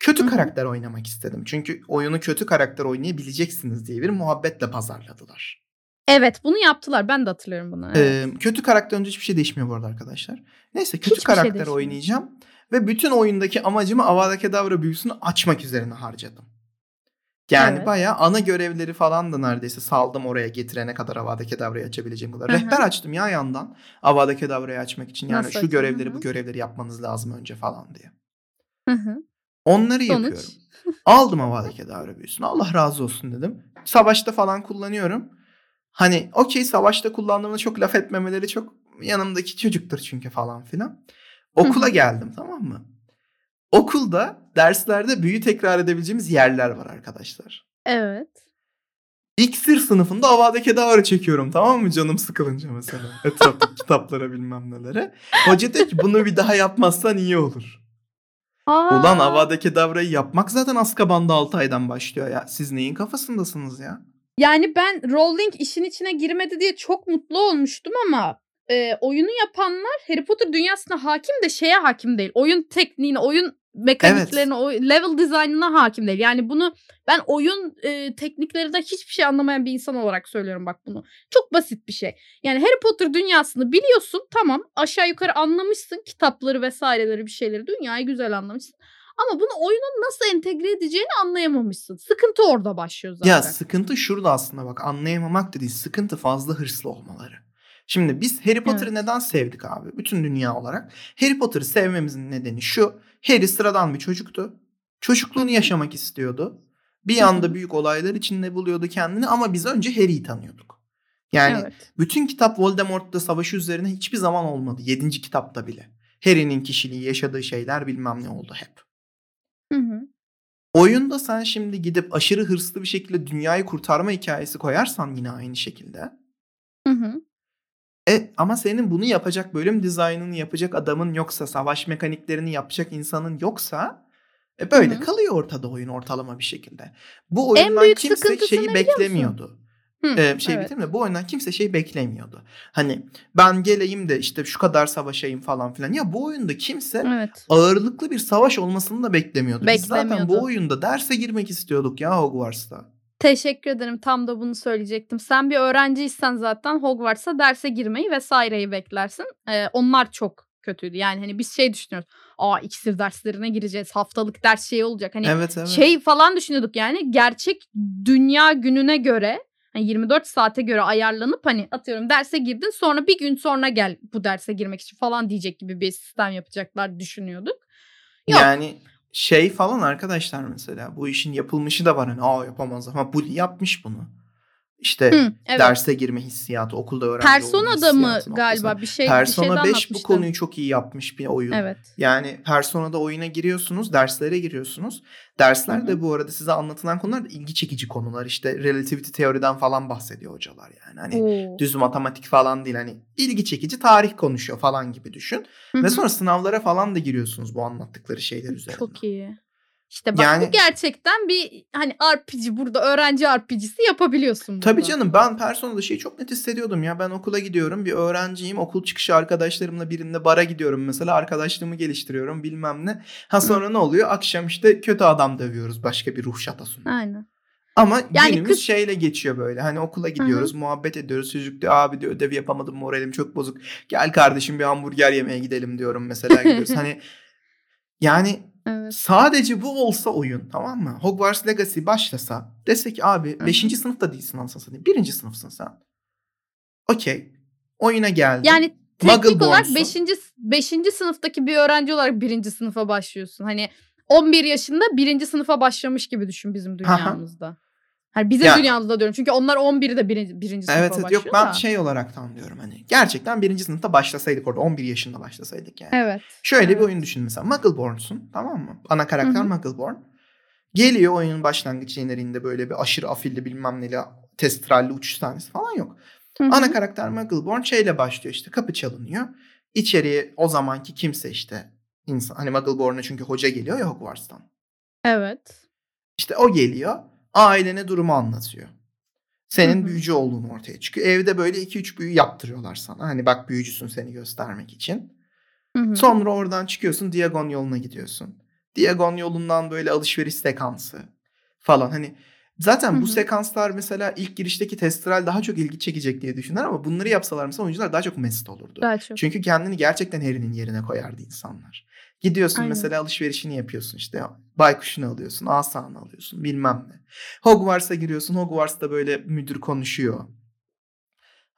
Kötü Hı hı. karakter oynamak istedim. Çünkü oyunu kötü karakter oynayabileceksiniz diye bir muhabbetle pazarladılar. Evet bunu yaptılar. Ben de hatırlıyorum bunu. Evet. Ee, kötü karakter önce hiçbir şey değişmiyor bu arada arkadaşlar. Neyse kötü Hiçbir şey karakter değişmiyor. oynayacağım. Ve bütün oyundaki amacımı Avada Kedavra büyüsünü açmak üzerine harcadım. Yani Evet. bayağı ana görevleri falan da neredeyse saldım oraya getirene kadar Avada Kedavra'yı açabileceğim kadar. Rehber açtım ya yandan Avada Kedavra'yı açmak için. Yani Nasıl şu açtın? görevleri Hı bu görevleri yapmanız lazım önce falan diye. Hı hı. Onları Sonuç? yapıyorum. Aldım Avada Kedavra büyüsünü. Allah razı olsun dedim. Savaşta falan kullanıyorum. Hani okey savaşta kullandığımda çok laf etmemeleri çok yanımdaki çocuktur çünkü falan filan. Okula geldim tamam mı? Okulda derslerde büyü tekrar edebileceğimiz yerler var arkadaşlar. Evet. İksir sınıfında Avada Kedavra çekiyorum tamam mı canım sıkılınca mesela. Etraftaki kitaplara bilmem nelere. Hoca diyor ki bunu bir daha yapmazsan iyi olur. Aa, Ulan Avada Kedavra'yı yapmak zaten Azkaban'da 6 aydan başlıyor ya. Siz neyin kafasındasınız ya? Yani ben Rowling işin içine girmedi diye çok mutlu olmuştum ama e, oyunu yapanlar Harry Potter dünyasına hakim de şeye hakim değil. Oyun tekniğine, oyun mekaniklerine, o level dizaynına hakim değil. Yani bunu ben oyun e, tekniklerinden hiçbir şey anlamayan bir insan olarak söylüyorum bak bunu. Çok basit bir şey. Yani Harry Potter dünyasını biliyorsun tamam aşağı yukarı anlamışsın kitapları vesaireleri bir şeyleri dünyayı güzel anlamışsın. Ama bunu oyunun nasıl entegre edeceğini anlayamamışsın. Sıkıntı orada başlıyor zaten. Ya sıkıntı şurada aslında bak anlayamamak da değil. Sıkıntı fazla hırslı olmaları. Şimdi biz Harry Potter'ı Evet. neden sevdik abi? Bütün dünya olarak. Harry Potter'ı sevmemizin nedeni şu. Harry sıradan bir çocuktu. Çocukluğunu yaşamak istiyordu. Bir anda büyük olaylar içinde buluyordu kendini ama biz önce Harry'i tanıyorduk. Yani evet. bütün kitap Voldemort'la savaşı üzerine hiçbir zaman olmadı. Yedinci kitapta bile. Harry'nin kişiliği, yaşadığı şeyler bilmem ne oldu hep. Hı hı. Oyunda sen şimdi gidip aşırı hırslı bir şekilde dünyayı kurtarma hikayesi koyarsan yine aynı şekilde. Hı hı. E ama senin bunu yapacak bölüm dizaynını yapacak adamın yoksa, savaş mekaniklerini yapacak insanın yoksa e böyle Hı hı. kalıyor ortada oyun ortalama bir şekilde. Bu En oyundan büyük kimse şeyi beklemiyordu. Hı, Ee, şey evet. bitireyim de bu oyundan kimse şey beklemiyordu. Hani ben geleyim de işte şu kadar savaşayım falan filan. Ya bu oyunda kimse Evet. ağırlıklı bir savaş olmasını da beklemiyordu. Biz zaten Beklemiyordu. bu oyunda derse girmek istiyorduk ya Hogwarts'ta. Teşekkür ederim. Tam da bunu söyleyecektim. Sen bir öğrenciysen zaten Hogwarts'a derse girmeyi vesaireyi beklersin. Ee, onlar çok kötüydü. Yani hani biz şey düşünüyoruz. Aa iksir derslerine gireceğiz. Haftalık ders şey olacak. Hani evet evet. şey falan düşünüyorduk yani. Gerçek dünya gününe göre hani 24 saate göre ayarlanıp hani atıyorum derse girdin sonra bir gün sonra gel bu derse girmek için falan diyecek gibi bir sistem yapacaklar düşünüyorduk. Yok. Yani şey falan arkadaşlar mesela bu işin yapılmışı da var hani aa yapamaz ama bu yapmış bunu. İşte Hı, evet. derse girme hissiyatı, okulda öğrenci olma Persona'da mı galiba bir şey Persona bir şeyden 5 bu konuyu çok iyi yapmış bir oyun. Evet. Yani Persona'da oyuna giriyorsunuz, derslere giriyorsunuz. Dersler de bu arada size anlatılan konular da ilgi çekici konular. İşte relativity teoriden falan bahsediyor hocalar yani. Hani Oo. düz matematik falan değil hani ilgi çekici tarih konuşuyor falan gibi düşün. Hı Ve sonra sınavlara falan da giriyorsunuz bu anlattıkları şeyler üzerine. Çok iyi. İşte bak Yani- bu gerçekten bir hani RPG burada öğrenci RPG'si yapabiliyorsun burada. Tabii canım ben Persona'da şeyi çok net hissediyordum ya. Ben okula gidiyorum bir öğrenciyim. Okul çıkışı arkadaşlarımla birinde bara gidiyorum mesela. Arkadaşlığımı geliştiriyorum bilmem ne. Ha sonra ne oluyor? Akşam işte kötü adam dövüyoruz başka bir ruh şatosunda. Aynen. Ama Yani günümüz kız- şeyle geçiyor böyle. Hani okula gidiyoruz, muhabbet ediyoruz. Çocuk diyor abi diyor ödevi yapamadım moralim çok bozuk. Gel kardeşim bir hamburger yemeye gidelim diyorum mesela gidiyoruz. hani yani Evet. sadece bu olsa oyun tamam mı? Hogwarts Legacy başlasa dese ki abi Hı hı. 5. sınıfta değilsin anasını satayım. 1. sınıfsın sen. Okey. Oyuna geldin. Yani teknik olarak Muggleborn'sun. 5. 5. sınıftaki bir öğrenci olarak 1. sınıfa başlıyorsun. Hani 11 yaşında 1. sınıfa başlamış gibi düşün bizim dünyamızda. Hani bizim Ya- dünyamızda diyorum. Çünkü onlar 11'de 1. 1. sınıfa Evet evet başlıyor yok ben da. şey olarak tam diyorum hani. Gerçekten 1. sınıfta başlasaydık orada 11 yaşında başlasaydık yani. Evet. Şöyle Evet. bir oyun düşün mesela. Muggleborn'sun tamam mı? Ana karakter Hı hı. Muggleborn. Geliyor oyunun başlangıç şeylerinde böyle bir aşırı afilli bilmem neli testralli uçuş sahnesi falan yok. Hı hı. Ana karakter Muggleborn şeyle başlıyor işte kapı çalınıyor. İçeriye o zamanki kimse işte insan hani Muggleborn'a çünkü hoca geliyor ya Hogwarts'tan. Evet. İşte o geliyor ailene durumu anlatıyor. Senin büyücü olduğun ortaya çıkıyor. Evde böyle 2-3 büyü yaptırıyorlar sana. Hani bak büyücüsün seni göstermek için. Sonra oradan çıkıyorsun Diagon yoluna gidiyorsun. Diagon yolundan böyle alışveriş sekansı falan hani zaten bu sekanslar mesela ilk girişteki testral daha çok ilgi çekecek diye düşünler ama bunları yapsalar mesela oyuncular daha çok mest olurdu. Daha çok. Çünkü kendini gerçekten Harry'nin yerine koyardı insanlar. Gidiyorsun Aynen. mesela alışverişini yapıyorsun işte baykuşunu alıyorsun, asanı alıyorsun bilmem ne. Hogwarts'a giriyorsun Hogwarts'ta böyle müdür konuşuyor.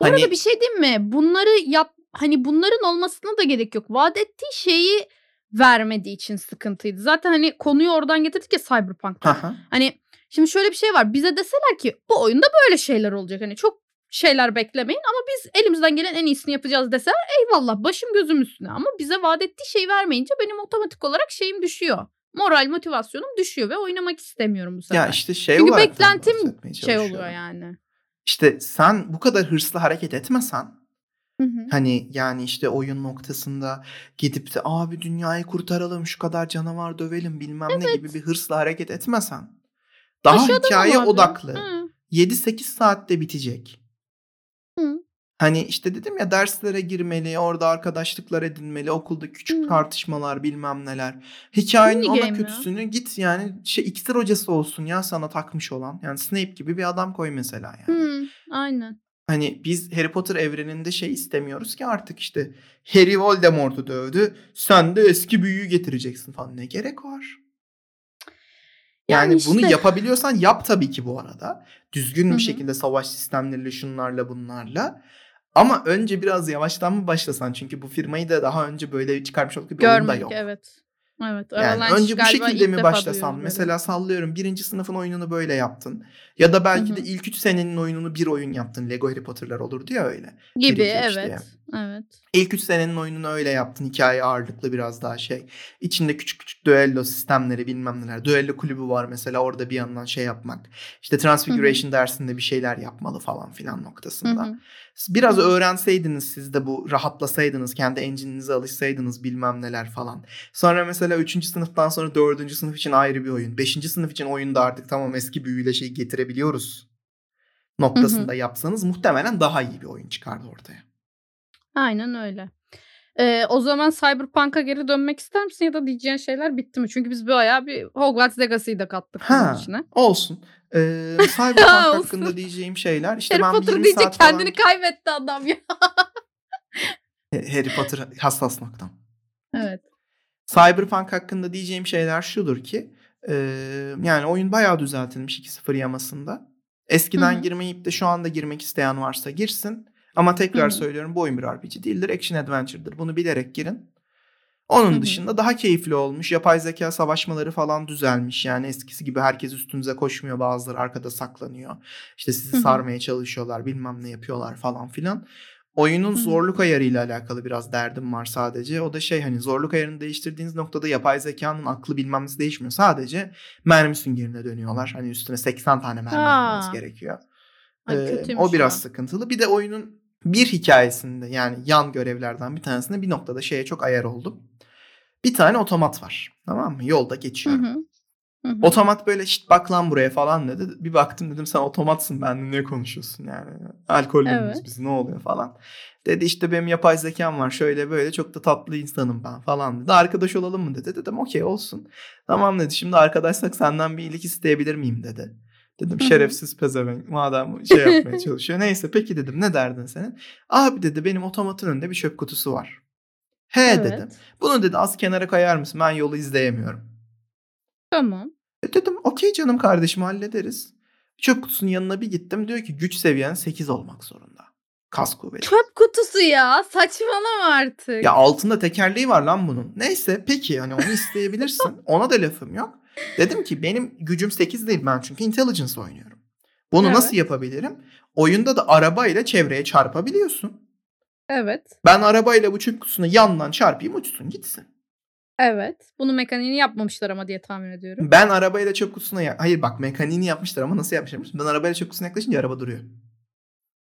Bu Hani arada bir şey diyeyim mi? Bunları yap hani bunların olmasına da gerek yok. Vaat ettiği şeyi vermediği için sıkıntıydı. Zaten hani konuyu oradan getirdik ya Cyberpunk'tan. Haha. Hani şimdi şöyle bir şey var. Bize deseler ki bu oyunda böyle şeyler olacak. Hani çok şeyler beklemeyin ama biz elimizden gelen en iyisini yapacağız deseler eyvallah başım gözüm üstüne. Ama bize vaat ettiği şeyi vermeyince benim otomatik olarak şeyim düşüyor. Moral motivasyonum düşüyor ve oynamak istemiyorum bu sefer. ya işte şey Çünkü beklentim şey oluyor yani. İşte sen bu kadar hırslı hareket etmesen Hı hı. hani yani işte oyun noktasında gidip de abi dünyayı kurtaralım şu kadar canavar dövelim bilmem ne gibi bir hırsla hareket etmesen daha Aşağıdan hikaye odaklı Hı. 7-8 saatte bitecek. Hı. Hani işte dedim ya derslere girmeli, orada arkadaşlıklar edinmeli, okulda küçük Hı. tartışmalar bilmem neler. Hikayenin Mini ona game kötüsünü git yani şey iksir hocası olsun ya sana takmış olan. Yani Snape gibi bir adam koy mesela yani. Hı, aynen. Hani biz Harry Potter evreninde şey istemiyoruz ki artık işte Harry Voldemort'u dövdü. Sen de eski büyüyü getireceksin falan. Ne gerek var? Yani, Yani bunu işte- yapabiliyorsan yap tabii ki bu arada. Düzgün Hı bir şekilde savaş sistemleriyle şunlarla bunlarla. Ama önce biraz yavaştan mı başlasan? Çünkü bu firmayı da daha önce böyle çıkarmış olduk bir oyun da yok. evet. Evet. Yani Avalanche önce bu şekilde mi böyle. Mesela sallıyorum birinci sınıfın oyununu böyle yaptın. Ya da belki Hı de ilk üç senenin oyununu bir oyun yaptın. Lego Harry Potter'lar olurdu ya öyle. gibi Biri iki, üç evet. Evet. İlk üç senenin oyununu öyle yaptın. Hikaye ağırlıklı biraz daha şey. İçinde küçük küçük düello sistemleri bilmem neler. Düello kulübü var mesela orada bir yandan şey yapmak. İşte Transfiguration dersinde bir şeyler yapmalı falan filan noktasında. hı. Biraz Hı. öğrenseydiniz siz de bu rahatlasaydınız. Kendi engine'inize alışsaydınız bilmem neler falan. Sonra mesela 3. sınıftan sonra 4. sınıf için ayrı bir oyun. 5. sınıf için oyunda artık tamam eski büyüyle şey getirebiliyoruz. noktasında yapsanız muhtemelen daha iyi bir oyun çıkardı ortaya. Aynen öyle. Eee, o zaman Cyberpunk'a geri dönmek ister misin ya da diyeceğin şeyler bitti mi? Çünkü biz bayağı bir Hogwarts Legacy'yi de kattık bunun Ha, içine. olsun. Ee, Cyberpunk hakkında diyeceğim şeyler işte Harry ben Potter 20 deyince saat kendini falan kaybetti adam ya. Harry Potter hassas noktam. Evet. Cyberpunk hakkında diyeceğim şeyler şudur ki e, yani oyun bayağı düzeltilmiş 2.0 yamasında. Eskiden Hı hı. girmeyip de şu anda girmek isteyen varsa girsin. Ama tekrar Hı hı. söylüyorum bu oyun bir RPG değildir. Action Adventure'dır. Bunu bilerek girin. Onun Hı hı. dışında daha keyifli olmuş. Yapay zeka savaşmaları falan düzelmiş. Yani eskisi gibi herkes üstünüze koşmuyor. Bazıları arkada saklanıyor. İşte sizi Hı hı. sarmaya çalışıyorlar. Bilmem ne yapıyorlar falan filan. Oyunun Hı hı. zorluk ayarıyla alakalı biraz derdim var sadece. O da şey hani zorluk ayarını değiştirdiğiniz noktada yapay zekanın aklı bilmem nesi değişmiyor. Sadece mermi süngerine dönüyorlar. Hani üstüne 80 tane mermi atmanız gerekiyor. Ay, Ee, o biraz ya. sıkıntılı. Bir de oyunun bir hikayesinde yani yan görevlerden bir tanesinde bir noktada şeye çok ayar oldum. Bir tane otomat var. Tamam mı? Yolda Hı geçiyorum. hı. Hı hı. Otomat böyle şit bak lan buraya falan dedi. Bir baktım dedim sen otomatsın benimle ne konuşuyorsun yani. Alkollü müyüz Evet. biz ne oluyor falan. Dedi işte benim yapay zekam var şöyle böyle çok da tatlı insanım ben falan dedi. Arkadaş olalım mı dedi. Dedim okey olsun. Tamam dedi şimdi arkadaşsak senden bir iyilik isteyebilir miyim dedi. Dedim şerefsiz pezevenk madem şey yapmaya çalışıyor. Neyse peki dedim ne derdin senin? Abi dedi benim otomatın önünde bir çöp kutusu var. He dedim. Evet. Bunu dedi az kenara kayar mısın? Ben yolu izleyemiyorum. Tamam. E dedim okey canım kardeşim hallederiz. Çöp kutusunun yanına bir gittim. Diyor ki güç seviyen 8 olmak zorunda. Kas kuvveti. Çöp kutusu ya. Saçmalama artık. Ya altında tekerleği var lan bunun. Neyse peki hani onu isteyebilirsin. Ona da lafım yok. Dedim ki benim gücüm 8 değil ben çünkü intelligence oynuyorum. Bunu Evet. nasıl yapabilirim? Oyunda da arabayla çevreye çarpabiliyorsun. Evet. Ben arabayla bu çöp kutusuna yandan çarpayım uçsun gitsin. Evet. Bunun mekaniğini yapmamışlar ama diye tahmin ediyorum. Ben arabayla çöp kutusuna ya- hayır bak mekaniğini yapmışlar ama nasıl yapmışlar? Ben arabayla çöp kutusuna yaklaşınca araba duruyor.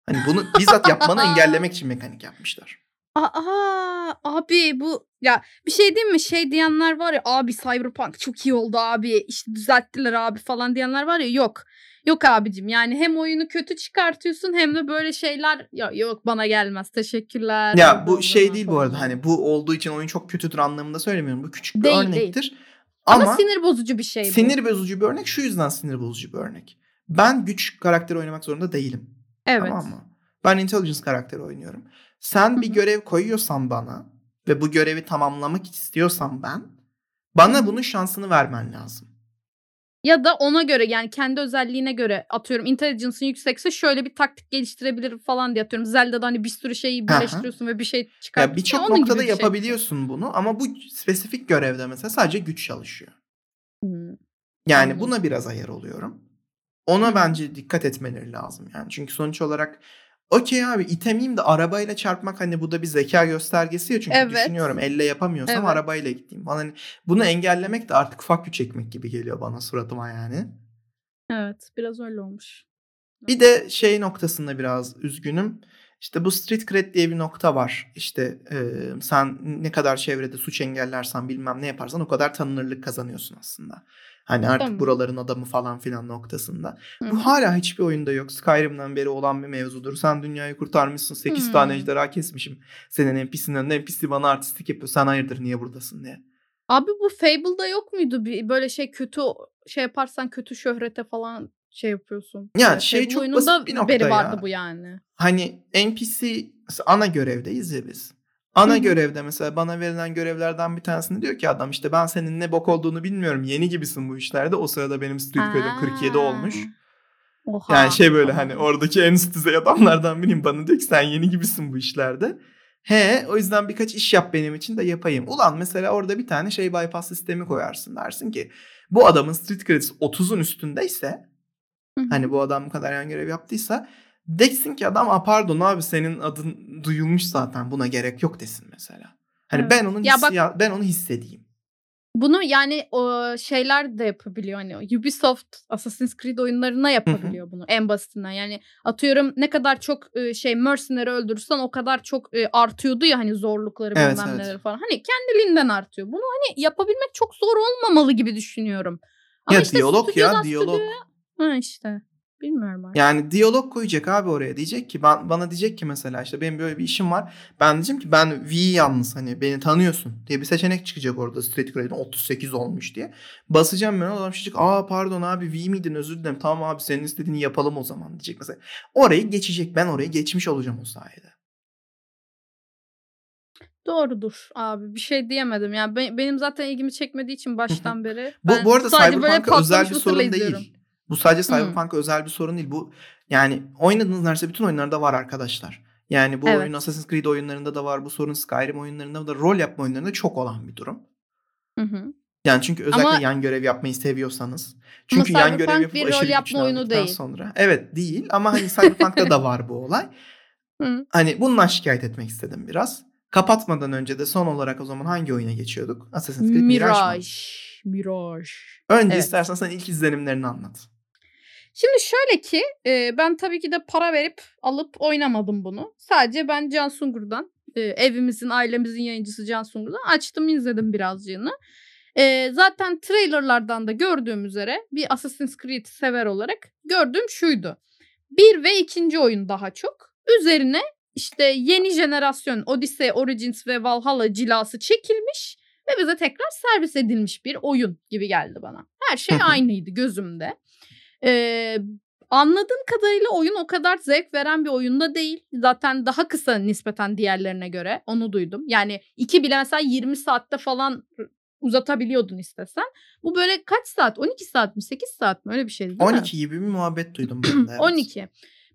Hani bunu bizzat yapmanı engellemek için mekanik yapmışlar. Aa, abi bu ya bir şey diyeyim mi? Şey diyenler var ya abi Cyberpunk çok iyi oldu abi işte düzelttiler abi falan diyenler var ya yok. Yok abicim yani hem oyunu kötü çıkartıyorsun hem de böyle şeyler ya yok bana gelmez teşekkürler. Ya bu şey değil bu arada hani bu olduğu için oyun çok kötüdür anlamında söylemiyorum. Bu küçük bir Değil, örnektir. Ama, Ama, sinir bozucu bir şey bu. sinir bozucu bir örnek şu yüzden sinir bozucu bir örnek. Ben güç karakteri oynamak zorunda değilim. Evet. Tamam mı? Ben intelligence karakteri oynuyorum. Sen bir görev koyuyorsan bana ve bu görevi tamamlamak istiyorsam ben bana bunun şansını vermen lazım. Ya da ona göre yani kendi özelliğine göre atıyorum intelligence'ın yüksekse şöyle bir taktik geliştirebilirim falan diye atıyorum. Zelda'da hani bir sürü şeyi birleştiriyorsun ve bir şey Ya çıkartıyorsun. birçok onun gibi noktada bir şey. yapabiliyorsun bunu ama bu spesifik görevde mesela sadece güç çalışıyor. Hmm. Yani Anladım. buna biraz ayar oluyorum. Ona bence dikkat etmeleri lazım yani. Çünkü sonuç olarak okey abi itemeyim de arabayla çarpmak hani bu da bir zeka göstergesi ya çünkü Evet. düşünüyorum elle yapamıyorsam Evet. arabayla gideyim falan. Hani bunu engellemek de artık you çekmek gibi geliyor bana suratıma yani. Evet biraz öyle olmuş. Bir de şey noktasında biraz üzgünüm. İşte bu street cred diye bir nokta var. İşte e, sen ne kadar çevrede suç engellersen bilmem ne yaparsan o kadar tanınırlık kazanıyorsun aslında. Hani artık Tamam. buraların adamı falan filan noktasında. Hı Bu hı. hala hiçbir oyunda yok. Skyrim'den beri olan bir mevzudur. Sen dünyayı kurtarmışsın. 8 tane Hmm. ejderha kesmişim. Senin NPC'nin önünde NPC bana artistik yapıyor. Sen hayırdır niye buradasın diye. Abi bu Fable'da yok muydu bir böyle şey kötü şey yaparsan kötü şöhrete falan şey yapıyorsun. Ya Böyle şey Fable çok basit bir nokta beri ya. vardı bu yani. Hani NPC ana görevdeyiz ya biz. Ana görevde mesela bana verilen görevlerden bir tanesinde diyor ki adam işte ben senin ne bok olduğunu bilmiyorum. Yeni gibisin bu işlerde. O sırada benim street cred'im 47 olmuş. Oha. Yani şey böyle hani oradaki en üst düzey adamlardan biriyim bana diyor ki sen yeni gibisin bu işlerde. He o yüzden birkaç iş yap benim için de yapayım. Ulan mesela orada bir tane şey bypass sistemi koyarsın dersin ki bu adamın street credits 30'un üstündeyse Hı hı. hani bu adam bu kadar yan görev yaptıysa desin ki adam a pardon abi senin adın duyulmuş zaten buna gerek yok desin mesela. Hani Evet. ben onun Ya bak- ben onu hissedeyim. Bunu yani o şeyler de yapabiliyor hani Ubisoft Assassin's Creed oyunlarına yapabiliyor bunu en basitinden. Yani atıyorum ne kadar çok şey mercenary öldürürsen o kadar çok artıyordu ya hani zorlukları Evet, bilmem evet. neleri falan. Hani kendiliğinden artıyor. Bunu hani yapabilmek çok zor olmamalı gibi düşünüyorum. Ama ya işte diyalog ya diyalog. stüdyoya- Ha işte. Bilmiyorum artık. Yani diyalog koyacak abi oraya. Diyecek ki ben bana diyecek ki mesela işte benim böyle bir işim var. Ben diyeceğim ki ben V yalnız hani beni tanıyorsun diye bir seçenek çıkacak orada street cred'in 38 olmuş diye. Basacağım ben adam diyecek aa pardon abi V miydin özür dilerim. Tamam abi senin istediğini yapalım o zaman diyecek mesela. Orayı geçecek ben orayı geçmiş olacağım o sayede. Doğrudur abi. Bir şey diyemedim. Yani be- benim zaten ilgimi çekmediği için baştan beri. Bu, ben bu arada Cyberpunk'a özel bir sorun izliyorum. değil. Bu sadece. Cyberpunk'a özel bir sorun değil. Bu yani oynadığınız neredeyse bütün oyunlarda var arkadaşlar. Yani bu Evet. oyun Assassin's Creed oyunlarında da var. Bu sorun Skyrim oyunlarında da rol yapma oyunlarında çok olan bir durum. Hı hı. Yani çünkü özellikle Ama- yan görev yapmayı seviyorsanız. Çünkü yan görev yapıp bir rol yapma oyunu değil. sonra. Evet değil ama hani Cyberpunk'ta da var bu olay. Hı. Hani bundan şikayet etmek istedim biraz. Kapatmadan önce de son olarak o zaman hangi oyuna geçiyorduk? Assassin's Creed Mirage. Mirage. Mirage. Önce Evet. istersen sen ilk izlenimlerini anlat. Şimdi şöyle ki e, ben tabii ki de para verip alıp oynamadım bunu. Sadece ben Can Sungur'dan e, evimizin ailemizin yayıncısı Can Sungur'dan açtım izledim birazcığını. E, zaten trailerlardan da gördüğüm üzere bir Assassin's Creed sever olarak gördüğüm şuydu. Bir ve ikinci oyun daha çok. Üzerine işte yeni jenerasyon Odyssey, Origins ve Valhalla cilası çekilmiş ve bize tekrar servis edilmiş bir oyun gibi geldi bana. Her şey aynıydı gözümde. Ee, anladığım kadarıyla oyun o kadar zevk veren bir oyunda değil. Zaten daha kısa nispeten diğerlerine göre onu duydum. Yani iki bile mesela 20 saatte falan uzatabiliyordun istesen. Bu böyle kaç saat? 12 saat mi? 8 saat mi? Öyle bir şeydi değil mi? 12 gibi bir muhabbet duydum ben de. evet. 12.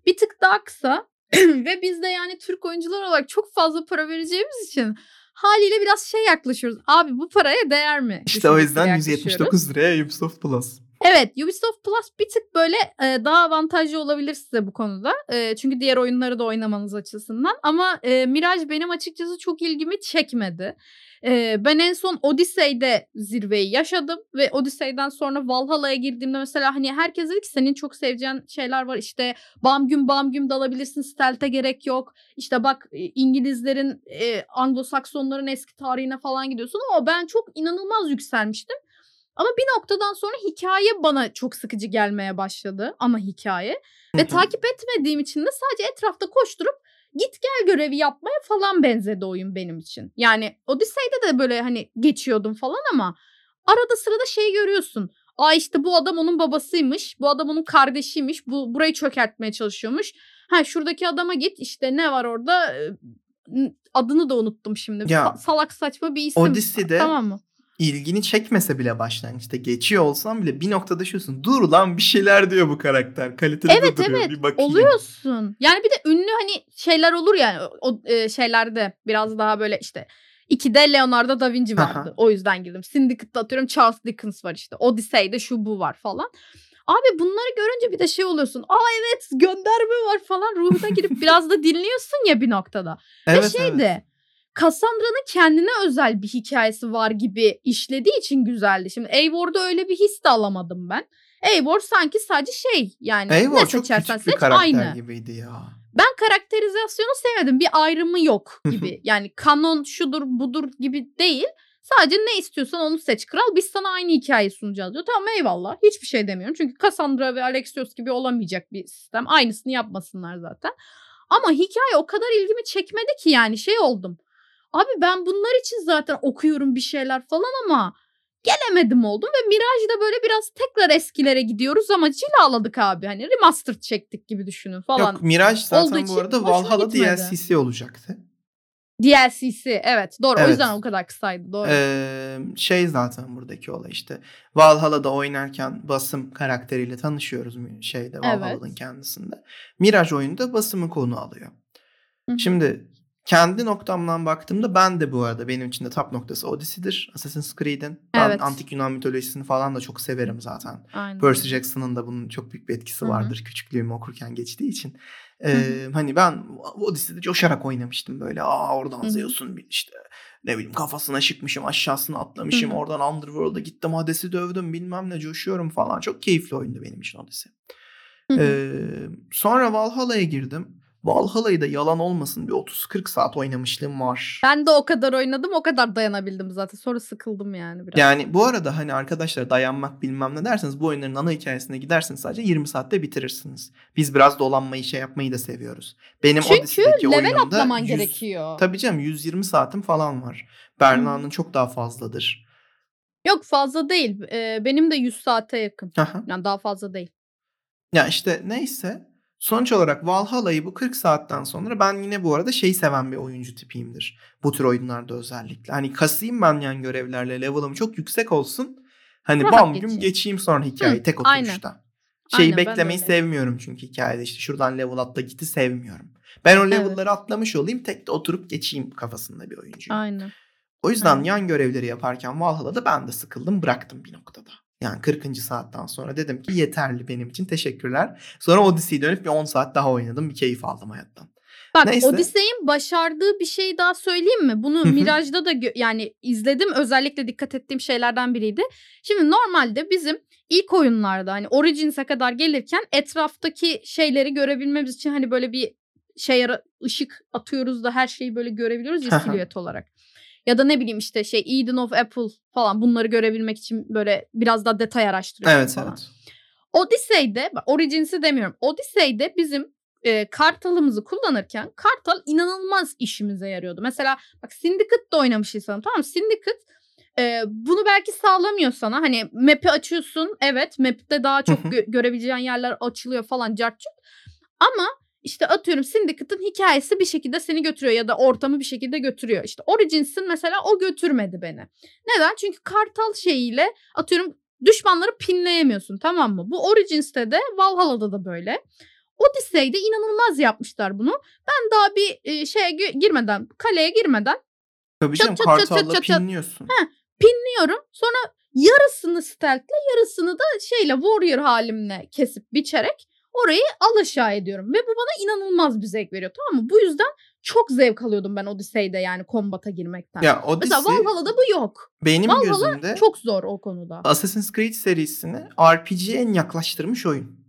Bir tık daha kısa ve biz de yani Türk oyuncular olarak çok fazla para vereceğimiz için haliyle biraz şey yaklaşıyoruz. Abi bu paraya değer mi? İşte o yüzden yaklaşıyoruz. 179 liraya Ubisoft Plus. Evet Ubisoft Plus bir tık böyle e, daha avantajlı olabilir size bu konuda. E, çünkü diğer oyunları da oynamanız açısından. Ama e, Mirage benim açıkçası çok ilgimi çekmedi. E, ben en son Odyssey'de zirveyi yaşadım. Ve Odyssey'den sonra Valhalla'ya girdiğimde mesela hani herkes dedi ki senin çok seveceğin şeyler var. İşte bam güm bam güm dalabilirsin stealth'e gerek yok. İşte bak İngilizlerin, e, Anglo-Saksonların eski tarihine falan gidiyorsun. Ama ben çok inanılmaz yükselmiştim. Ama bir noktadan sonra hikaye bana çok sıkıcı gelmeye başladı. Ana hikaye. Ve takip etmediğim için de sadece etrafta koşturup git gel görevi yapmaya falan benzedi oyun benim için. Yani Odyssey'de de böyle hani geçiyordum falan ama arada sırada şey görüyorsun. Aa işte bu adam onun babasıymış. Bu adam onun kardeşiymiş. Bu burayı çökertmeye çalışıyormuş. Ha şuradaki adama git işte ne var orada? Adını da unuttum şimdi. Ya, Sa- salak saçma bir isim. Odyssey'de Tamam mı? İlgini çekmese bile başlangıçta geçiyor olsan bile bir noktada şusun. Dur lan bir şeyler diyor bu karakter. Kaliteli de Evet, duruyor. evet. Bir bakayım. Oluyorsun. Yani bir de ünlü hani şeyler olur yani o e, şeylerde biraz daha böyle işte İkide Leonardo da Vinci Aha. vardı. o yüzden girdim. Syndicate'da atıyorum Charles Dickens var işte. Odyssey'de şu bu var falan. Abi bunları görünce bir de şey oluyorsun. Aa evet gönderme var falan. Ruhuna girip biraz da dinliyorsun ya bir noktada. Evet, Ve şey evet. Cassandra'nın kendine özel bir hikayesi var gibi işlediği için güzeldi. Şimdi Eivor'da öyle bir his de alamadım ben. Eivor sanki sadece şey yani Eivor ne çok seçersen seç aynı. gibiydi ya. Ben karakterizasyonu sevmedim. Bir ayrımı yok gibi. yani kanon şudur budur gibi değil. Sadece ne istiyorsan onu seç kral. Biz sana aynı hikayeyi sunacağız diyor. Tamam eyvallah. Hiçbir şey demiyorum. Çünkü Cassandra ve Alexios gibi olamayacak bir sistem. Aynısını yapmasınlar zaten. Ama hikaye o kadar ilgimi çekmedi ki yani şey oldum. Abi ben bunlar için zaten okuyorum bir şeyler falan ama gelemedim oldum ve Mirage'da böyle biraz tekrar eskilere gidiyoruz ama cilaladık abi. Hani remastered çektik gibi düşünün falan. Yok Mirage zaten olduğu bu arada Valhalla gitmedi. DLC'si olacaktı. DLC'si evet doğru o Evet. yüzden o kadar kısaydı doğru. Ee, şey zaten buradaki olay işte. Valhalla'da oynarken Basım karakteriyle tanışıyoruz şeyde Valhalla'nın kendisinde. Mirage oyunda Basım'ı konu alıyor. Hı hı. Şimdi kendi noktamdan baktığımda ben de bu arada benim için de top noktası Odyssey'dir. Assassin's Creed'in. Ben Evet. antik Yunan mitolojisini falan da çok severim zaten. Aynen. Percy Jackson'ın da bunun çok büyük bir etkisi Hı hı. vardır. Küçüklüğümü okurken geçtiği için. Ee, hani ben Odyssey'de coşarak oynamıştım böyle. Aa oradan Hı hı. Zeus'un bir işte ne bileyim kafasına çıkmışım aşağısına atlamışım. Hı hı. Oradan Underworld'a gittim Hades'i dövdüm bilmem ne coşuyorum falan. Çok keyifli oyundu benim için Odyssey. Ee, sonra Valhalla'ya girdim. Valhalla'yı da yalan olmasın bir 30-40 saat oynamışlığım var. Ben de o kadar oynadım o kadar dayanabildim zaten. Sonra sıkıldım yani biraz. Yani bu arada hani arkadaşlar dayanmak bilmem ne derseniz bu oyunların ana hikayesine giderseniz sadece 20 saatte bitirirsiniz. Biz biraz dolanmayı şey yapmayı da seviyoruz. Benim Çünkü level atlaman 100 gerekiyor. Tabii canım 120 saatim falan var. Berna'nın çok daha fazladır. Yok fazla değil. Ee, benim de 100 saate yakın. Aha. Yani daha fazla değil. Ya işte neyse. Sonuç olarak Valhalla'yı bu 40 saatten sonra ben yine bu arada şey seven bir oyuncu tipiyimdir. Bu tür oyunlarda özellikle. Hani kasayım ben yan görevlerle level'ım çok yüksek olsun. Hani Rahat bam geçeyim. geçeyim sonra hikayeyi Hı, tek aynen. oturuşta. Şeyi Aynen, ben de beklemeyi sevmiyorum çünkü hikayede işte şuradan level atla gitti sevmiyorum. Ben o level'ları atlamış olayım tek de oturup geçeyim kafasında bir oyuncuyum. Aynen. O yüzden Aynen. yan görevleri yaparken Valhalla'da ben de sıkıldım bıraktım bir noktada. Yani 40. saatten sonra dedim ki yeterli benim için teşekkürler. Sonra Odyssey'e dönüp bir 10 saat daha oynadım bir keyif aldım hayattan. Bak Neyse. Odyssey'in başardığı bir şey daha söyleyeyim mi? Bunu. Mirage'da da yani izledim özellikle dikkat ettiğim şeylerden biriydi. Şimdi normalde bizim ilk oyunlarda hani Origins'e kadar gelirken etraftaki şeyleri görebilmemiz için hani böyle bir şey ışık atıyoruz da her şeyi böyle görebiliyoruz ya silüet olarak. Ya da ne bileyim işte şey Eden of Apple falan bunları görebilmek için böyle biraz daha detay araştırıyorsun Evet falan. evet. Odyssey'de, Origins'i demiyorum. Odyssey'de bizim e, kartalımızı kullanırken kartal inanılmaz işimize yarıyordu. Mesela bak Syndicate'da oynamışsın tamam mı? Syndicate e, bunu belki sağlamıyor sana. Hani map'i açıyorsun. Evet map'te daha çok gö- görebileceğin yerler açılıyor falan cartçut. Ama işte atıyorum Syndicate'ın hikayesi bir şekilde seni götürüyor ya da ortamı bir şekilde götürüyor. İşte Origins'in mesela o götürmedi beni. Neden? Çünkü kartal şeyiyle atıyorum düşmanları pinleyemiyorsun tamam mı? Bu Origins'te de Valhalla'da da böyle. Odyssey'de inanılmaz yapmışlar bunu. Ben daha bir e, şeye gi- girmeden, kaleye girmeden Tabii Çat canım çat kartalla çat çat. pinliyorsun. pinliyorum. Sonra yarısını stealth'le yarısını da şeyle warrior halimle kesip biçerek orayı alaşağı ediyorum. Ve bu bana inanılmaz bir zevk veriyor tamam mı? Bu yüzden çok zevk alıyordum ben Odyssey'de yani kombata girmekten. Ya Mesela Odyssey Valhalla'da bu yok. benim Valhalla gözümde Çok zor o konuda. Assassin's Creed serisini RPG'ye en yaklaştırmış oyun.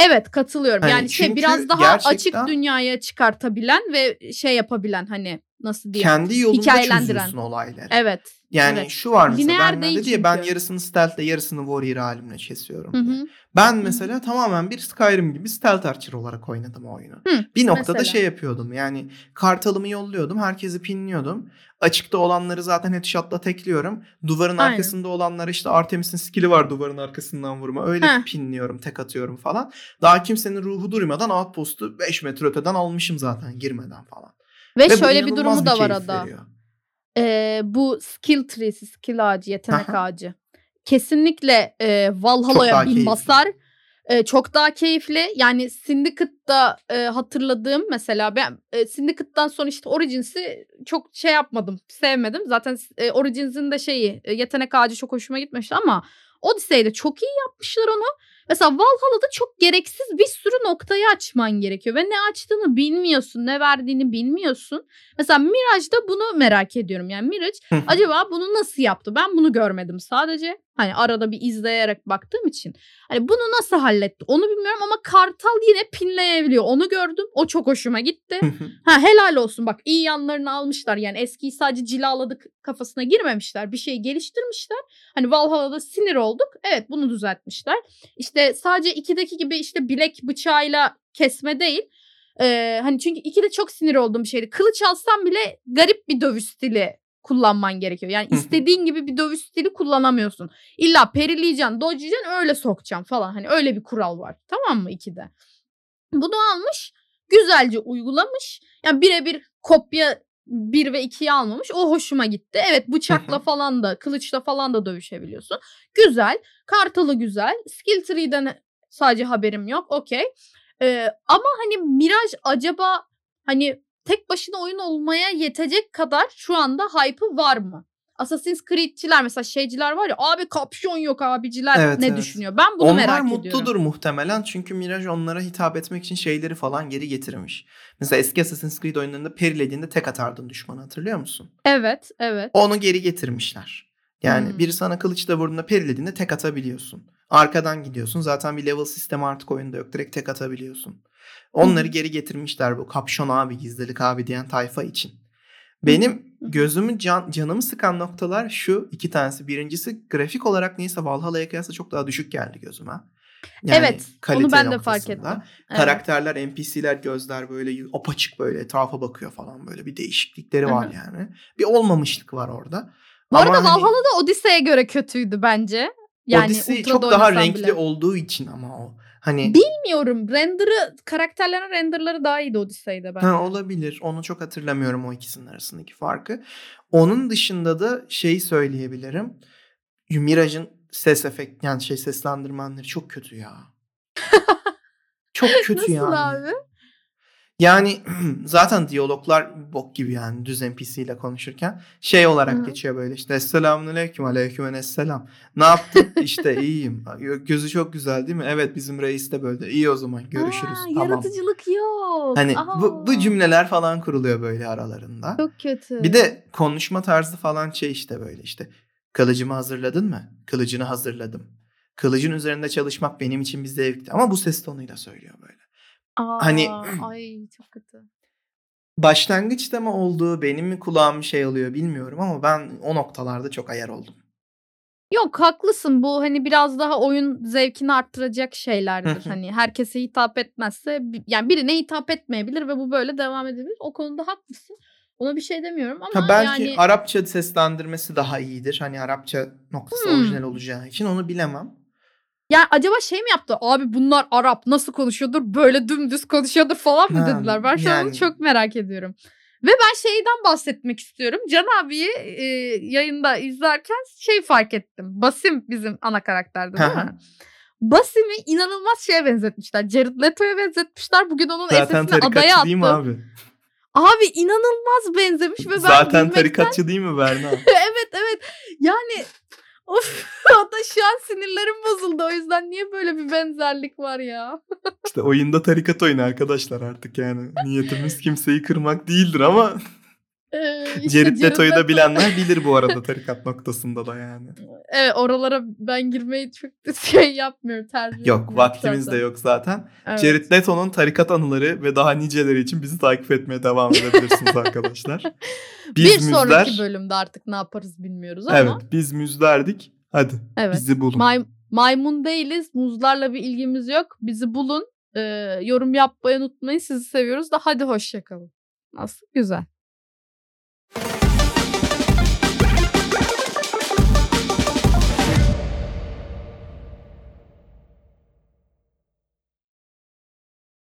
Evet katılıyorum. Hani yani şey biraz daha açık dünyaya çıkartabilen ve şey yapabilen hani nasıl diyeyim? Kendi yolunda hikayelendiren. çözüyorsun olayları. Evet. Yani evet. şu var mesela Lineer Bernard değil dedi ya ben yarısını stealth'le yarısını warrior halimle kesiyorum. Hı diye. hı. Ben mesela tamamen bir Skyrim gibi stealth archer olarak oynadım o oyunu. Hı, bir noktada mesela. şey yapıyordum yani kartalımı yolluyordum herkesi pinliyordum. Açıkta olanları zaten headshot'la tekliyorum. Duvarın Aynen. arkasında olanları işte Artemis'in skill'i var duvarın arkasından vurma. Öyle Heh. pinliyorum tek atıyorum falan. Daha kimsenin ruhu durmadan outpost'u 5 metre öteden almışım zaten girmeden falan. Ve, Ve şöyle bir durumu da var ada. Ee, bu skill tree'si, skill ağacı, yetenek Aha. ağacı. Kesinlikle e, Valhalla'ya bin keyifli. E, çok daha keyifli. Yani Syndicate'da e, hatırladığım mesela ben e, Syndicate'dan sonra işte Origins'i çok şey yapmadım, sevmedim. Zaten e, Origins'in de şeyi e, yetenek ağacı çok hoşuma gitmişti ama Odyssey'de çok iyi yapmışlar onu. Mesela Valhalla'da çok gereksiz bir sürü noktayı açman gerekiyor ve ne açtığını bilmiyorsun, ne verdiğini bilmiyorsun. Mesela Mirage'da bunu merak ediyorum. Yani Mirage acaba bunu nasıl yaptı? Ben bunu görmedim sadece. Hani arada bir izleyerek baktığım için. Hani bunu nasıl halletti? Onu bilmiyorum ama Kartal yine pinleyebiliyor. Onu gördüm. O çok hoşuma gitti. Ha helal olsun bak iyi yanlarını almışlar. Yani eskiyi sadece cilaladık kafasına girmemişler. Bir şey geliştirmişler. Hani Valhalla'da sinir olduk. Evet bunu düzeltmişler. İşte sadece 2'deki gibi işte bilek bıçağıyla kesme değil. Ee, hani çünkü 2'de çok sinir olduğum bir şeydi. Kılıç alsam bile garip bir dövüş stili kullanman gerekiyor. Yani istediğin gibi bir dövüş stili kullanamıyorsun. İlla perileyeceksin, dodge'layacaksın öyle sokacaksın falan. Hani öyle bir kural var. Tamam mı 2'de? Bunu almış, güzelce uygulamış. Yani birebir kopya 1 ve 2'yi almamış. O hoşuma gitti. Evet bıçakla falan da, kılıçla falan da dövüşebiliyorsun. Güzel. Kartalı güzel. Skill tree'den sadece haberim yok. Okey. Ee, ama hani Mirage acaba hani tek başına oyun olmaya yetecek kadar şu anda hype'ı var mı? Assassin's Creed'çiler mesela şeyciler var ya abi kapşon yok abiciler Evet, ne evet. düşünüyor? Ben bunu Onlar merak mutludur ediyorum. muhtemelen çünkü Mirage onlara hitap etmek için şeyleri falan geri getirmiş. Mesela eski Assassin's Creed oyunlarında perilediğinde tek atardın düşmanı hatırlıyor musun? Evet, evet. Onu geri getirmişler. Yani Hmm. biri sana kılıçla vurduğunda perilediğinde tek atabiliyorsun. Arkadan gidiyorsun. Zaten bir level sistemi artık oyunda yok. Direkt tek atabiliyorsun. Onları geri getirmişler bu kapşon abi gizlilik abi diyen tayfa için. Benim gözümü can, canımı sıkan noktalar şu iki tanesi. Birincisi grafik olarak neyse Valhalla'ya kıyasla çok daha düşük geldi gözüme. Evet, onu ben de fark ettim. Evet. Karakterler, NPC'ler, gözler böyle apaçık böyle etrafa bakıyor falan böyle bir değişiklikleri var yani. Bir olmamışlık var orada. Bu arada Ama hani Valhalla da Odyssey'e göre kötüydü bence. Yani Odyssey Ultra'da çok daha renkli bile. olduğu için ama o. Hani Bilmiyorum. Render'ı, karakterlerin renderları daha iyiydi Odyssey'de bence. Ha, olabilir. Onu çok hatırlamıyorum o ikisinin arasındaki farkı. Onun dışında da şeyi söyleyebilirim. Mirage'ın ses efekt yani şey seslendirmenleri çok kötü ya. çok kötü Nasıl yani. abi? Yani zaten diyaloglar bok gibi yani düz NPC ile konuşurken şey olarak Hı geçiyor böyle işte Esselamun Aleyküm Aleyküm Esselam. Ne yaptın? işte iyiyim. Gözü çok güzel değil mi? Evet bizim reis de böyle. İyi o zaman görüşürüz. Ha, tamam. Yaratıcılık yok. Hani bu, Aa, bu cümleler falan kuruluyor böyle aralarında. Çok kötü. Bir de konuşma tarzı falan şey işte böyle işte. Kılıcımı hazırladın mı? Kılıcını hazırladım. Kılıcın üzerinde çalışmak benim için bir zevkti. Ama bu ses tonuyla söylüyor böyle. Aa, hani- ay çok kötü. Başlangıçta mı olduğu benim mi kulağım şey oluyor bilmiyorum ama ben o noktalarda çok ayar oldum. Yok haklısın bu hani biraz daha oyun zevkini arttıracak şeylerdir. hani herkese hitap etmezse yani birine hitap etmeyebilir ve bu böyle devam edebilir. O konuda haklısın. Ona bir şey demiyorum ama Ha belki yani Arapça seslendirmesi daha iyidir. Hani Arapça noktası Hmm. orijinal olacağı için onu bilemem. Yani acaba şey mi yaptı? Abi bunlar Arap nasıl konuşuyordur? Böyle dümdüz konuşuyordur falan mı Ha, dediler? Ben şu an onu yani. çok merak ediyorum. Ve ben şeyden bahsetmek istiyorum. Can abiyi e, yayında izlerken şey fark ettim. Basim bizim ana karakterdi değil Hı hı. mi? Basim'i inanılmaz şeye benzetmişler. Jared Leto'ya benzetmişler. Bugün onun Zaten SS'ini adaya tarikatçı attım. değil mi abi? Abi inanılmaz benzemiş ve ben Zaten gülmekten- tarikatçı değil mi Berna? evet evet. Yani of da şu an sinirlerim bozuldu. O yüzden niye böyle bir benzerlik var ya? İşte oyunda tarikat oyunu arkadaşlar artık yani. Niyetimiz kimseyi kırmak değildir ama Ee, işte Leto'yu da bilenler bilir bu arada tarikat noktasında da yani. Evet oralara ben girmeyi çok şey yapmıyorum. Tercih Yok vaktimiz zaten. de yok zaten. Evet. Jared Leto'nun tarikat anıları ve daha niceleri için bizi takip etmeye devam edebilirsiniz arkadaşlar. bir Biz sonraki müzler. bölümde artık ne yaparız bilmiyoruz ama. Evet biz müzlerdik. Hadi Evet. bizi bulun. May- maymun değiliz. Muzlarla bir ilgimiz yok. Bizi bulun. Ee, yorum yapmayı unutmayın. Sizi seviyoruz da hadi hoşçakalın. Nasıl? Güzel.